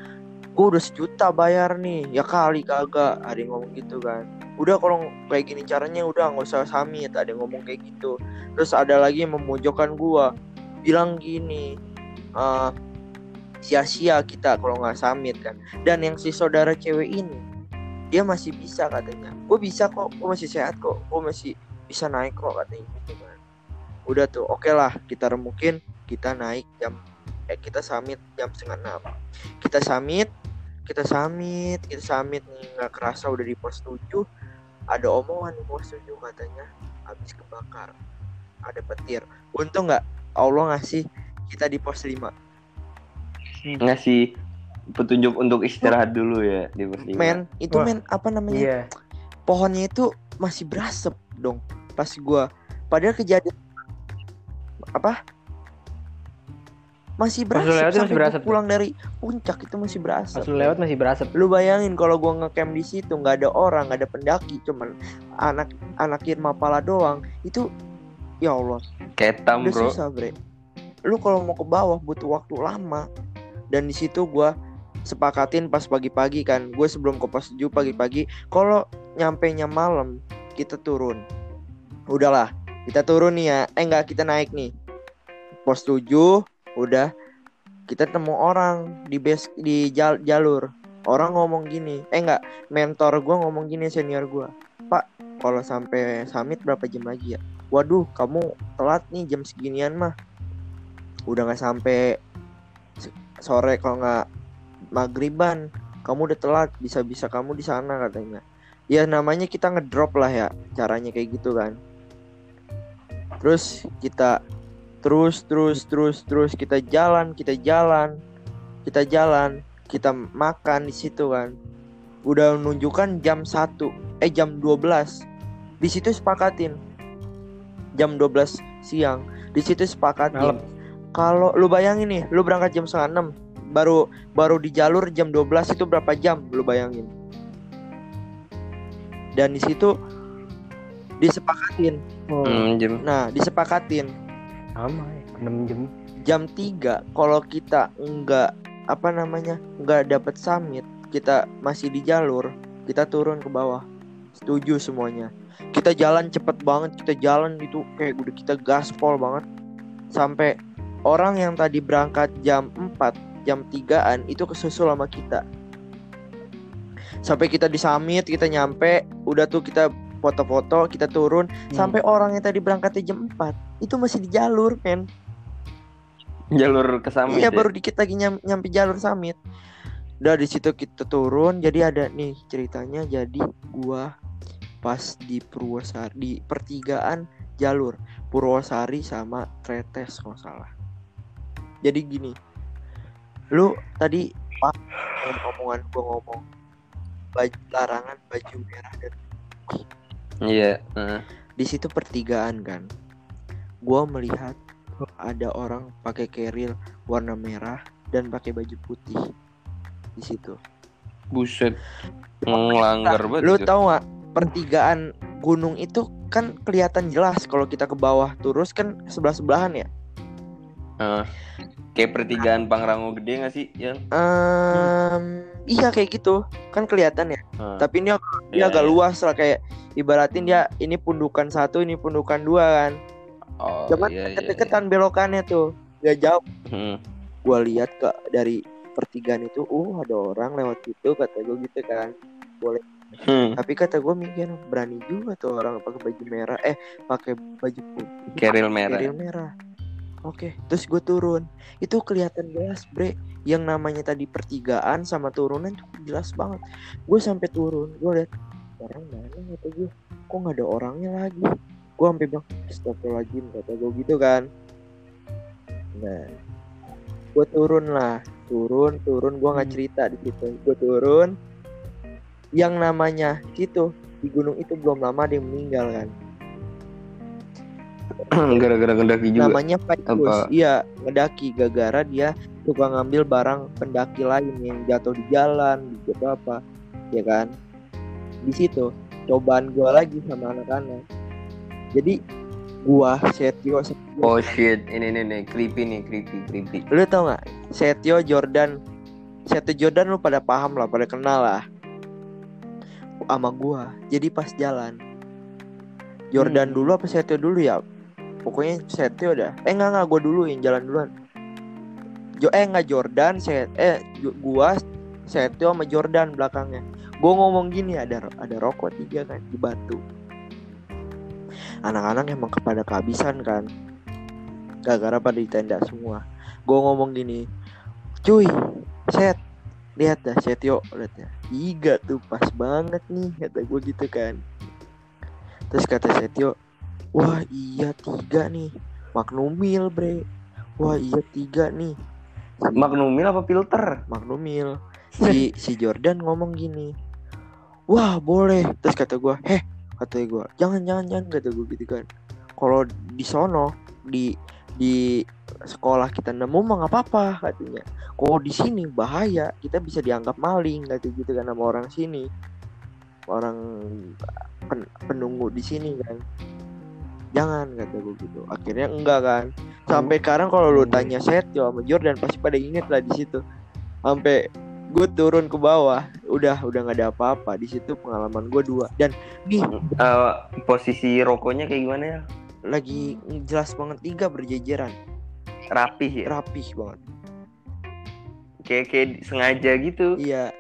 gue udah sejuta bayar nih. Ya kali kagak. Ada yang ngomong gitu kan. Udah kalau kayak gini caranya udah nggak usah summit ada yang ngomong kayak gitu. Terus ada lagi yang memojokkan gua. Bilang gini eh sia-sia kita kalau nggak summit kan. Dan yang si saudara cewek ini dia masih bisa katanya. Gue bisa kok gue masih sehat kok. Gue masih bisa naik kok katanya gitu kan. Udah tuh oke lah kita remukin kita naik jam eh kita summit jam setengah enam. Kita summit kita summit kita summit nih nggak kerasa udah di pos 7 ada omongan di pos 7 katanya habis kebakar ada petir. Untung nggak Allah ngasih kita di pos 5 Ngasih petunjuk untuk istirahat dulu ya di pos lima. men itu Wah. men apa namanya Iya. pohonnya itu masih berasap dong pas gua padahal kejadian apa masih Pas berasap lewat itu masih berasap tuh? pulang dari puncak itu masih Pas berasap lu lewat masih berasap. lu bayangin kalau gua ngecamp di situ nggak ada orang nggak ada pendaki cuman anak anak Mapala doang itu ya Allah Ketam udah bro. susah bre lu kalau mau ke bawah butuh waktu lama dan di situ gua sepakatin pas pagi-pagi kan. Gue sebelum ke pos 7 pagi-pagi kalau nyampe nya malam kita turun. Udahlah kita turun nih ya. Eh enggak kita naik nih. Pos 7 udah. Kita temu orang di base di jal- jalur. Orang ngomong gini. Eh enggak mentor gua ngomong gini senior gua. Pak kalau sampai summit berapa jam lagi ya? Waduh kamu telat nih jam seginian mah. Udah nggak sampai sore kalau nggak maghriban kamu udah telat bisa-bisa kamu di sana katanya. Ya namanya kita ngedrop lah ya caranya kayak gitu kan. Terus kita terus terus terus terus kita jalan kita jalan kita jalan kita makan di situ kan. Udah menunjukkan jam 1 eh jam 12 di situ sepakatin. Jam 12 siang di situ sepakatin. Malam. Kalau lu bayangin nih lu berangkat jam setengah 6 baru baru di jalur jam 12 itu berapa jam lu bayangin dan di situ disepakatin Oh, Hmm, jam. nah disepakatin sama ya. 6 jam. jam 3 kalau kita enggak apa namanya enggak dapat summit kita masih di jalur kita turun ke bawah setuju semuanya kita jalan cepet banget kita jalan itu kayak udah kita gaspol banget sampai orang yang tadi berangkat jam 4 jam 3an itu kesusul sama kita sampai kita di summit kita nyampe udah tuh kita foto-foto kita turun Hmm. sampai orang yang tadi berangkatnya jam 4 itu masih di jalur men Jalur ke Summit Iya ya? baru dikit lagi nyam, nyampe jalur summit. Udah di situ kita turun. Jadi ada nih ceritanya. Jadi gua pas di Purwosari di pertigaan jalur Purwosari sama Tretes kalau salah. Jadi gini, lu tadi pak omongan gua ngomong baju larangan baju merah dan Iya. heeh. di situ pertigaan kan. Gua melihat ada orang pakai keril warna merah dan pakai baju putih di situ. Buset. Melanggar banget. Lu itu. tahu nggak pertigaan gunung itu kan kelihatan jelas kalau kita ke bawah terus kan sebelah sebelahan ya. Heeh. Kayak pertigaan Pangrango gede gak sih? Yang Ehm, iya kayak gitu kan kelihatan ya. Heeh. Tapi ini dia Iya, agak iya. luas lah kayak ibaratin dia ini pundukan satu ini pundukan dua kan. Oh, Cuman iya, iya, deket-deketan belokannya tuh gak jauh. iya. Hmm. Gua lihat ke dari pertigaan itu, uh ada orang lewat situ kata gue gitu kan. Hmm. Tapi kata gue mikir berani juga tuh orang pakai baju merah, eh pakai baju putih. Keril merah. Keril merah. Oke, terus gue turun. Itu kelihatan jelas, bre. Yang namanya tadi pertigaan sama turunan tuh jelas banget. Gue sampai turun, gue lihat orang mana kata gue. Kok nggak ada orangnya lagi? Gue sampai bilang, Astagfirullahaladzim kata gue gitu kan. Nah, gue turun lah, turun, turun. Gue nggak Hmm. cerita di situ. Gue turun. Yang namanya situ di gunung itu belum lama yang meninggal kan. [CLEARS THROAT] Gara-gara ngedaki juga. namanya Paikus iya ngedaki gara-gara dia suka ngambil barang pendaki lain yang jatuh di jalan di apa ya kan? Di situ cobaan gua lagi sama anak-anak. Jadi gua Setio, Setio Oh shit, ini nih nih creepy nih, creepy, creepy. lu tau nggak? Setio Jordan. Setio Jordan lu pada paham lah pada kenal lah. Sama gua. Jadi pas jalan. Jordan Hmm. dulu apa Setio dulu ya pokoknya Setio dah eh enggak enggak gua dulu yang jalan duluan. Jo eh enggak Jordan set eh gua Setio sama Jordan belakangnya. Gua ngomong gini ada ada rokok tiga kan di batu. Anak-anak emang kepada kehabisan kan. Gara-gara pada di tenda semua. Gue ngomong gini cuy set lihat dah Setio lihat ya. Tiga tuh pas banget nih kata gue gitu kan. Terus kata Setio wah iya tiga nih. Magnumil bre. Wah iya tiga nih. Si Magnumil apa filter? Magnumil si si Jordan ngomong gini. Wah boleh. Terus kata gue heh kata gue jangan jangan jangan kata gue gitu kan. Kalau di sono di di sekolah kita nemu mah nggak apa-apa katanya. Kalau di sini bahaya. Kita bisa dianggap maling kata gitu kan sama orang sini. Orang pen- penunggu di sini kan jangan kata gue gitu akhirnya enggak kan sampai sekarang kalau lu tanya Setio sama Jordan pasti pada inget lah di situ sampai gue turun ke bawah udah udah nggak ada apa-apa di situ pengalaman gue dua dan nih Eh, posisi rokoknya kayak gimana ya? lagi jelas banget tiga berjejeran Rapih ya? rapih banget Kayak kayak sengaja gitu. iya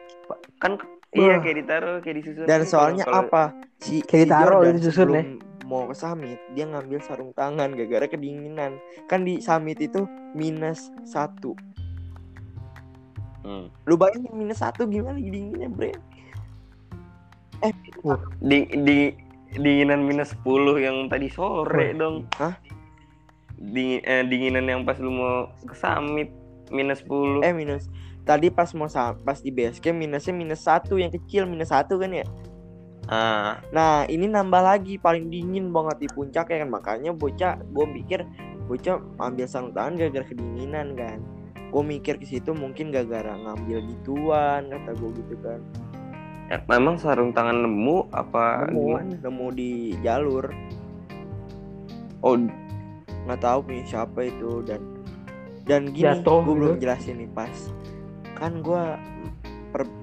Kan iya kayak ditaruh, kayak disusun. dan Kalau- soalnya kalau- apa si Kayak si ditaruh, Jordan disusun ya. Mau ke summit dia ngambil sarung tangan gara-gara kedinginan kan di summit itu minus satu Hmm. lu bayangin minus satu gimana dinginnya bre eh Di di dinginan minus 10 yang tadi sore Wah. dong. Hah? Dingin, eh, dinginan yang pas lu mau ke summit minus 10. eh minus tadi pas mau pas di base camp minusnya minus satu yang kecil minus satu kan ya Ah, nah ini nambah lagi paling dingin banget di puncak ya kan? Makanya bocah gue mikir bocah ambil sarung tangan gara-gara kedinginan kan? Gue mikir ke situ mungkin gara-gara ngambil gituan kata gue gitu kan. Ya, memang sarung tangan nemu apa nemu gimana? nemu di jalur. Oh, nggak tahu punya siapa itu dan dan gini Jatuh gue belum gitu. jelasin nih pas. Kan gue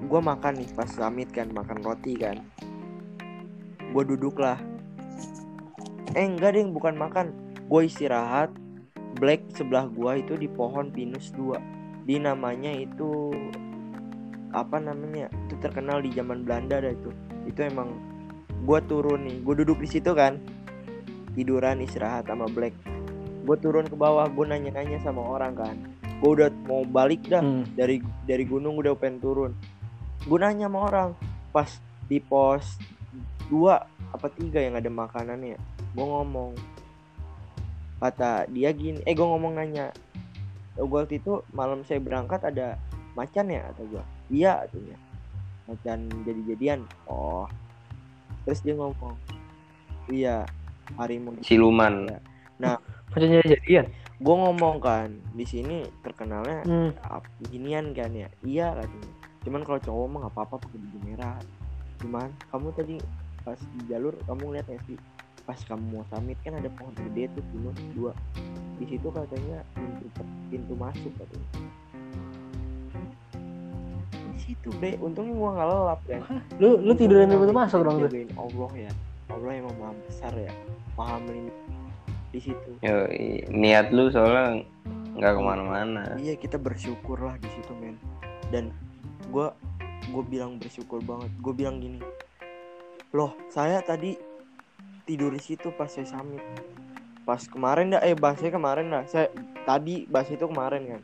gue makan nih pas summit kan makan roti kan gue duduk lah eh enggak deh bukan makan. Gue istirahat. Black sebelah gua itu di pohon pinus 2 di namanya itu apa namanya itu terkenal di zaman Belanda dah itu. Itu emang gua turun nih. Gue duduk di situ kan. Tiduran istirahat sama black. Gue turun ke bawah. Gue nanya-nanya sama orang kan. Gue udah mau balik dah. Hmm. dari dari gunung udah pengen turun. Gue nanya sama orang. Pas di pos dua apa tiga yang ada makanannya. Gue ngomong kata dia gini eh gue ngomong nanya gue waktu itu malam saya berangkat ada macan ya? Kata gue iya katanya. Macan jadi-jadian. Oh. Terus dia ngomong iya harimau siluman. Maksudnya jadian. gue ngomong kan di sini terkenalnya Hmm. ginian kan ya? Iya katanya. Cuman kalau cowok mah nggak apa-apa pakai baju merah. Cuman kamu tadi pas di jalur kamu ngeliat nggak sih? Pas kamu mau summit kan ada pohon gede tuh pinus dua. Di situ katanya pintu pintu masuk katanya. Di situ bre. Untungnya gua nggak lelap kan? Lu lu tiduran di pintu masuk dong tuh. Allah ya. Allah emang maha besar ya. Maha melindungi. Di situ. Yoi, niat lu soalnya nggak ke mana-mana. Iya kita bersyukur lah di situ men. Dan gue gue bilang bersyukur banget. Gue bilang gini, loh saya tadi tidur di situ pas saya summit. Pas kemarin dah, eh bahasnya kemarin dah. Saya tadi bahas itu kemarin kan.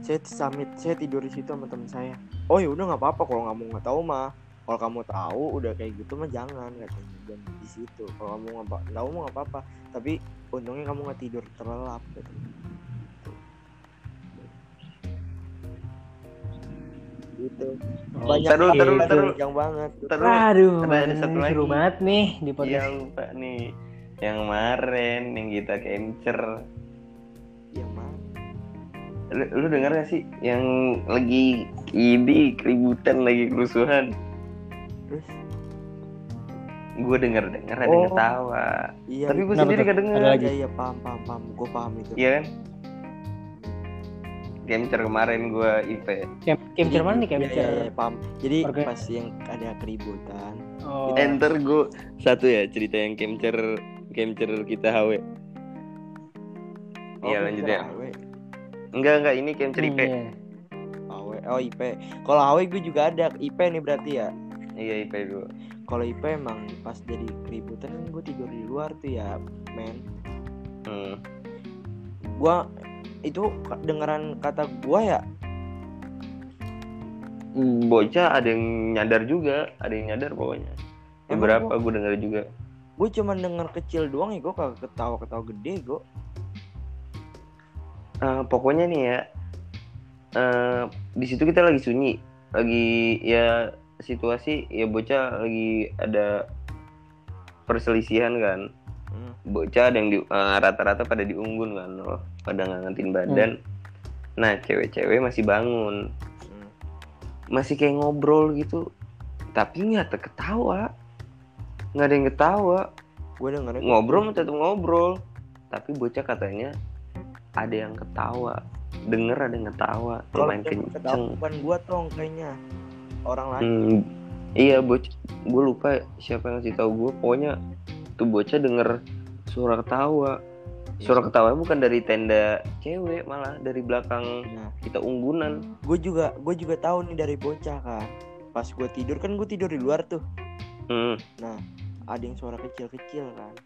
Saya summit, saya tidur di situ sama temen saya. Oh ya udah nggak apa-apa kalau mau nggak tahu mah. Kalau kamu tahu udah kayak gitu mah jangan katanya. Dan di situ kalau kamu nggak tahu mah nggak apa-apa. Tapi untungnya kamu nggak tidur terlelap katanya. Gitu banyak Taruh, taruh, banget, taruh. yang banget Terus Aduh, ada- satu ini seru lagi. banget nih di Iya podcast. lupa nih. Yang kemarin yang kita capture. yang mana Lu, lu denger gak sih yang lagi ini keributan lagi kerusuhan? terus Gue denger denger ada yang Oh. ketawa. iya Tapi gue Kenapa sendiri gak denger. Ada lagi? iya iya paham paham paham gue paham itu Iya kan? Capture kemarin gue IP. Capture mana nih Iya, capture? iya, iya, paham jadi Organ- pas yang ada keributan Oh. Enter gue satu ya cerita yang capture capture kita HW. Iya, Oh, lanjut ya. AW, Enggak enggak ini capture IP. Iya. AW, oh IP kalau AW gue juga ada IP nih berarti ya Iya IP gue. kalau IP emang pas jadi keributan gue tidur di luar tuh ya men Hmm. gua itu dengeran kata gua ya Bocah ada yang nyadar juga, ada yang nyadar pokoknya. Emang Beberapa gue denger juga. gue cuma denger kecil doang ya gue kagak ketawa ketawa gede gue Eh, pokoknya nih ya, eh di situ kita lagi sunyi, lagi ya situasi ya bocah lagi ada perselisihan kan. Hmm. Bocah ada yang di, eh, rata-rata pada diunggun kan, loh, pada ngangetin badan. Nah cewek-cewek masih bangun, Hmm. masih kayak ngobrol gitu, tapi nggak ada ketawa, nggak ada yang ketawa. gue dengernya ngobrol tetap ngobrol. Tapi bocah katanya ada yang ketawa. Denger ada yang ketawa. Lumayan kenceng. bukan gue tong kayaknya. Orang lain. Hmm, iya bocah gue lupa siapa yang ngasih tahu gue pokoknya tuh bocah denger suara ketawa. Suara ketawa bukan dari tenda cewek malah dari belakang nah kita unggunan. Gue juga gue juga tahu nih dari bocah kan pas gue tidur kan gue tidur di luar tuh. Hmm. nah ada yang suara kecil-kecil kan.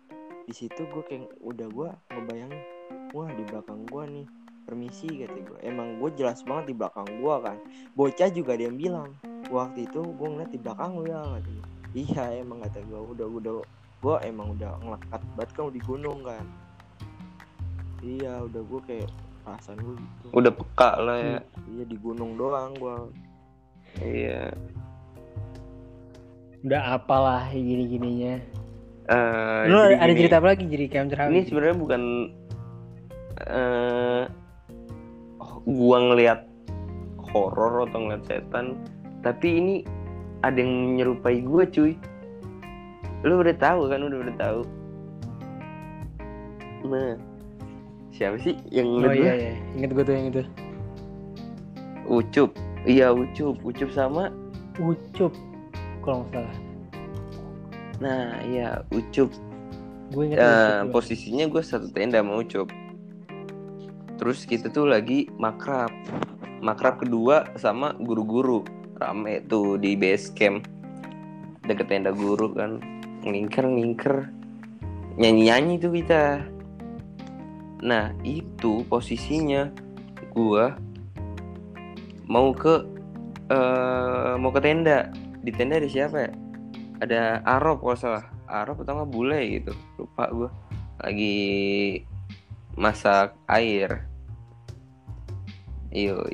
Di situ gue kayak udah gue ngebayangin wah di belakang gue nih permisi kata gue emang gue jelas banget di belakang gue kan. Bocah juga ada yang bilang waktu itu gue ngeliat di belakang lu ya katanya iya emang kata gue udah udah gue emang udah ngelekat banget kan di gunung kan. Iya udah gue kayak perasaan gue gitu. Udah peka lah ya. Iya di gunung doang gue iya. Udah apalah gini-gininya. Eh, Lu jadi ada gini, cerita apa lagi jadi Camp Cerhawi? ini sebenarnya bukan eh gua ngelihat horor atau ngeliat setan tapi ini ada yang menyerupai gua cuy lu udah tahu kan udah udah tahu. Nah siapa sih yang Oh iya iya, inget gue tuh yang itu. Ucup. Iya Ucup. Ucup sama? Ucup kalau nggak salah. nah iya Ucup. Gue inget Eh, Ucup. posisinya gue satu tenda sama Ucup. Terus kita tuh lagi makrab. Makrab kedua sama guru-guru. Rame tuh di base camp. Deket tenda guru kan ngingker ngingker nyanyi nyanyi tuh kita. Nah itu posisinya gua mau ke eh mau ke tenda. Di tenda ada siapa ya? Ada Arop kalau salah. Arop atau nggak bule gitu. Lupa gua. Lagi masak air. Iyo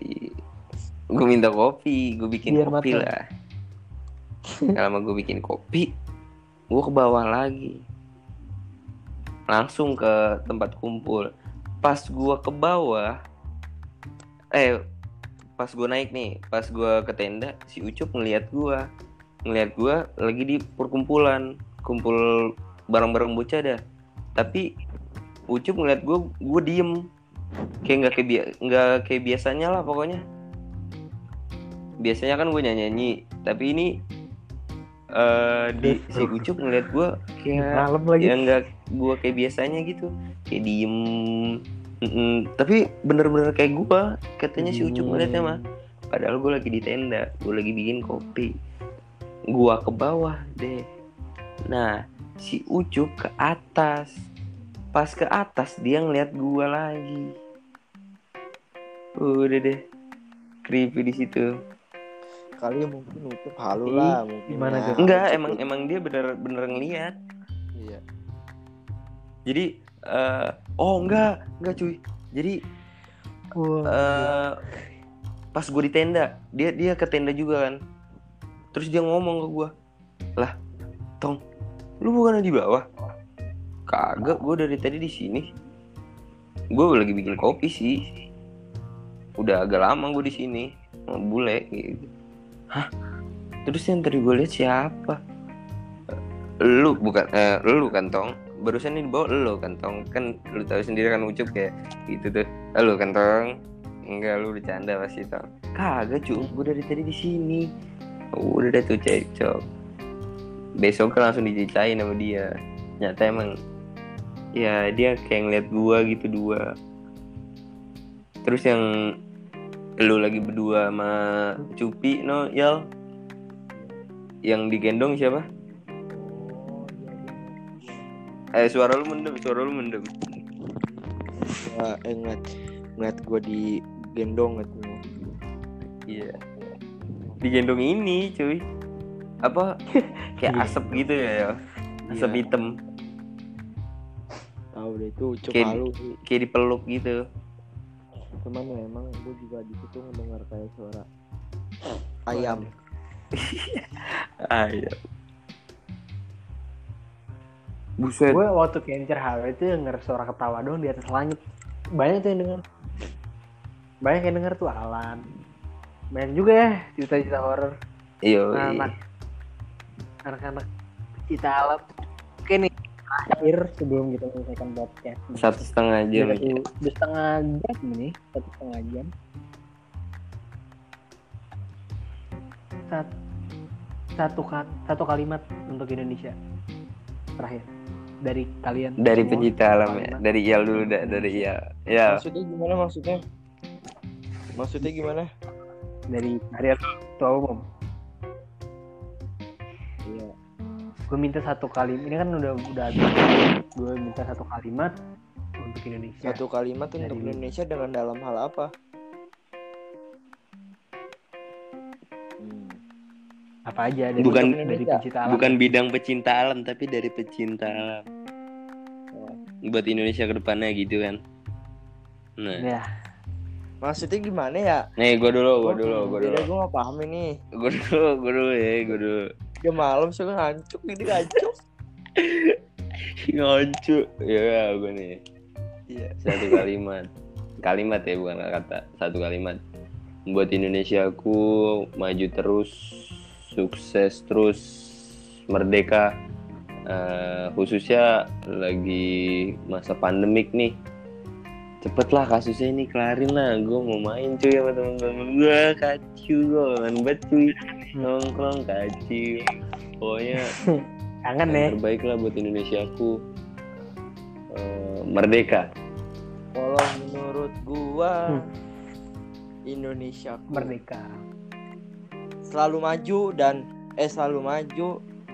gue minta kopi. Gue bikin Biar kopi matang. lah. Kalau gue bikin kopi gue ke bawah lagi. Langsung ke tempat kumpul. Pas gue ke bawah eh pas gue naik nih pas gue ke tenda si Ucup ngeliat gue ngeliat gue lagi di perkumpulan kumpul bareng-bareng bocah dah. Tapi Ucup ngeliat gue gue diem. Kayak nggak kayak nggak kayak biasanya lah pokoknya. Biasanya kan gue nyanyi nyanyi tapi ini eh di si Ucup ngeliat gue kayak malam lagi. ya nggak gue kayak biasanya gitu. Kayak diem. Mm-mm. tapi bener-bener kayak gue katanya si Ucup ngeliatnya mah. Padahal gue lagi di tenda gue lagi bikin kopi. Gue ke bawah deh. Nah si Ucup ke atas. Pas ke atas dia ngeliat gue lagi. Udah deh. Creepy di situ kali mungkin nutup halu Ih, lah mungkin gimana ya. tuh? enggak emang emang dia bener-bener ngeliat. Iya. Jadi eh, oh enggak enggak cuy. Jadi Wah, eh pas gue di tenda dia dia ke tenda juga kan. Terus dia ngomong ke gue lah tong lu bukan di bawah? Kagak gue dari tadi di sini. Gue lagi bikin kopi sih. Udah agak lama gue di sini bule gitu hah? Terus yang tadi gue lihat siapa? Lu bukan eh, lu kan tong. Barusan ini dibawa lu kan tong. Kan lu tahu sendiri kan ucup kayak gitu tuh. Lu kan tong? Enggak lu bercanda pasti tong. Kagak cu gue dari tadi di sini. Udah deh tuh cekcok besok kan langsung diceritain sama dia. Nyata emang ya dia kayak ngeliat gua gitu dua. Terus yang lu lagi berdua sama Cupi no Yal? Yang digendong siapa? Eh suara lu mendem suara lu mendem. Ya, eh, ngeliat ngeliat gue di gendong gitu iya. Digendong ini cuy. Apa? Kayak asap gitu ya Yal? asap Iya. hitam. Tahu deh itu ucup Kayak- kayak dipeluk gitu cuman ya emang gue juga di situ ngedengar kayak suara ayam [LAUGHS] ayo buset gue waktu Camp Cerhawi itu denger suara ketawa doang di atas langit. Banyak tuh yang denger. Banyak yang denger tuh Alan. Banyak juga ya cerita-cerita horor. Yo, anak anak-anak pecinta alam oke nih terakhir sebelum kita menyelesaikan podcast ini. satu setengah jam satu udah setengah jam ini satu setengah jam. Satu satu satu kalimat untuk Indonesia terakhir dari kalian dari semua. pencinta alam ya. Dari Iyal dulu dah dari Iyal ya. Maksudnya gimana maksudnya? Maksudnya gimana? Dari dari ketua umum gue minta satu kalimat ini kan udah udah habis gue minta satu kalimat untuk Indonesia satu kalimat untuk Dari- Indonesia dengan dalam hal apa hmm. Apa aja dari Bukan- dari pecinta alam. Bukan bidang pecinta alam tapi dari pecinta alam. Buat Indonesia ke depannya gitu kan. Nah, Ya, Maksudnya gimana ya? nih gue dulu, gue dulu, gue dulu, gue gak paham ini. gue dulu, gue dulu ya, gue dulu. Udah malam suka ngancuk ini ngancuk. [LAUGHS] Ngoncu, ya gue nih. Iya. Satu kalimat, kalimat ya bukan kata, satu kalimat. Buat Indonesiaku maju terus, sukses terus, merdeka. Eh, khususnya lagi masa pandemik nih. Cepet lah kasusnya ini kelarin lah. Gue mau main cuy sama temen-temen gue, kacu gue main banget cuy. Nongkrong kacu. Pokoknya [LAUGHS] kangen ya. terbaik lah buat Indonesiaku. Eh, merdeka. Kalau menurut gua Hmm. Indonesia Merdeka. selalu maju dan eh selalu maju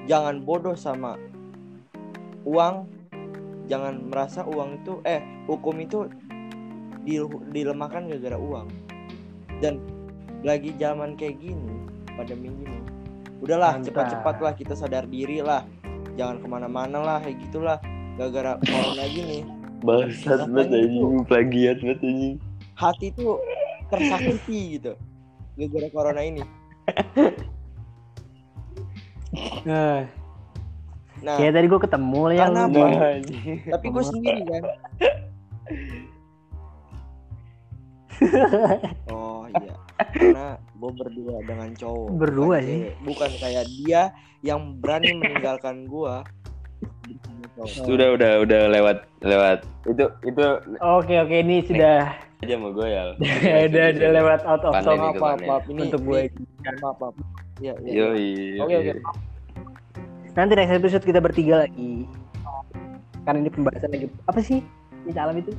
jangan bodoh sama uang jangan merasa uang itu eh hukum itu dil- dilemahkan gara-gara uang dan lagi zaman kayak gini pandemi gini udahlah cepat-cepat lah kita sadar diri lah. Jangan ke mana-mana lah kayak gitulah. Gara-gara corona gini. Bangsat banget anjing, plagiat banget anjing. hati tuh tersakiti gitu gara-gara corona ini. Nah, nah. Kayak tadi gue ketemu lah yang tapi gue sendiri kan? [LAUGHS] Oh iya. Karena gue berdua dengan cowok Berdua bukan sih. bukan kayak dia yang berani meninggalkan gue Sudah udah udah lewat lewat. Itu itu Oke oke ini sudah aja mau gue ya. udah udah lewat out of song apa apa ini untuk gue. maaf maaf ya, ya, ya. Yoi. Oke, oke. Nanti next episode kita bertiga lagi. Karena ini pembahasan lagi apa sih? Ini alam itu.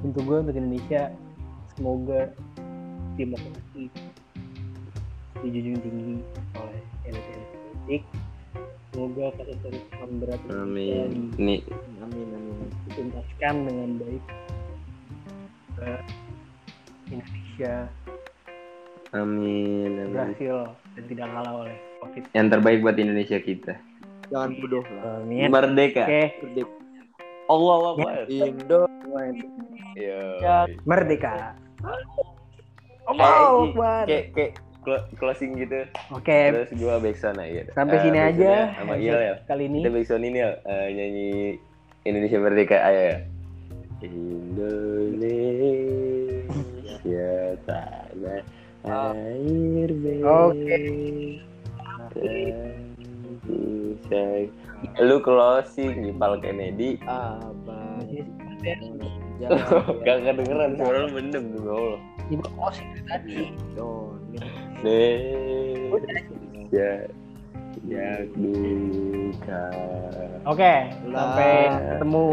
Untuk gue untuk Indonesia semoga demokrasi dijunjung tinggi oleh elit-elit politik. Semoga kasus-kasus ham berat Amin. Nih amin amin dituntaskan dengan baik ke Indonesia amin. amin. berhasil dan tidak kalah oleh COVID. Yang terbaik buat Indonesia kita. jangan bodoh lah Amin. Merdeka. Oke, Berdek Allah Akbar. Indo Yo. merdeka. Kayak- Allahu Akbar. Kayak kayak clo- closing gitu. Oke, Terus gua backsound aja. sampai Eh, sini aja Sama Iya ya. kali ini. Kita backsound ini ya eh, nyanyi Indonesia Merdeka ayo ya. Indonesia tanah air. Oke. Say- Lu closing Ipal Kennedy. abang [LAUGHS] Gak kedengeran suara lu mendem demi Allah. Ini closing tadi. Indonesia jak duka. Oke, sampai Lah. ketemu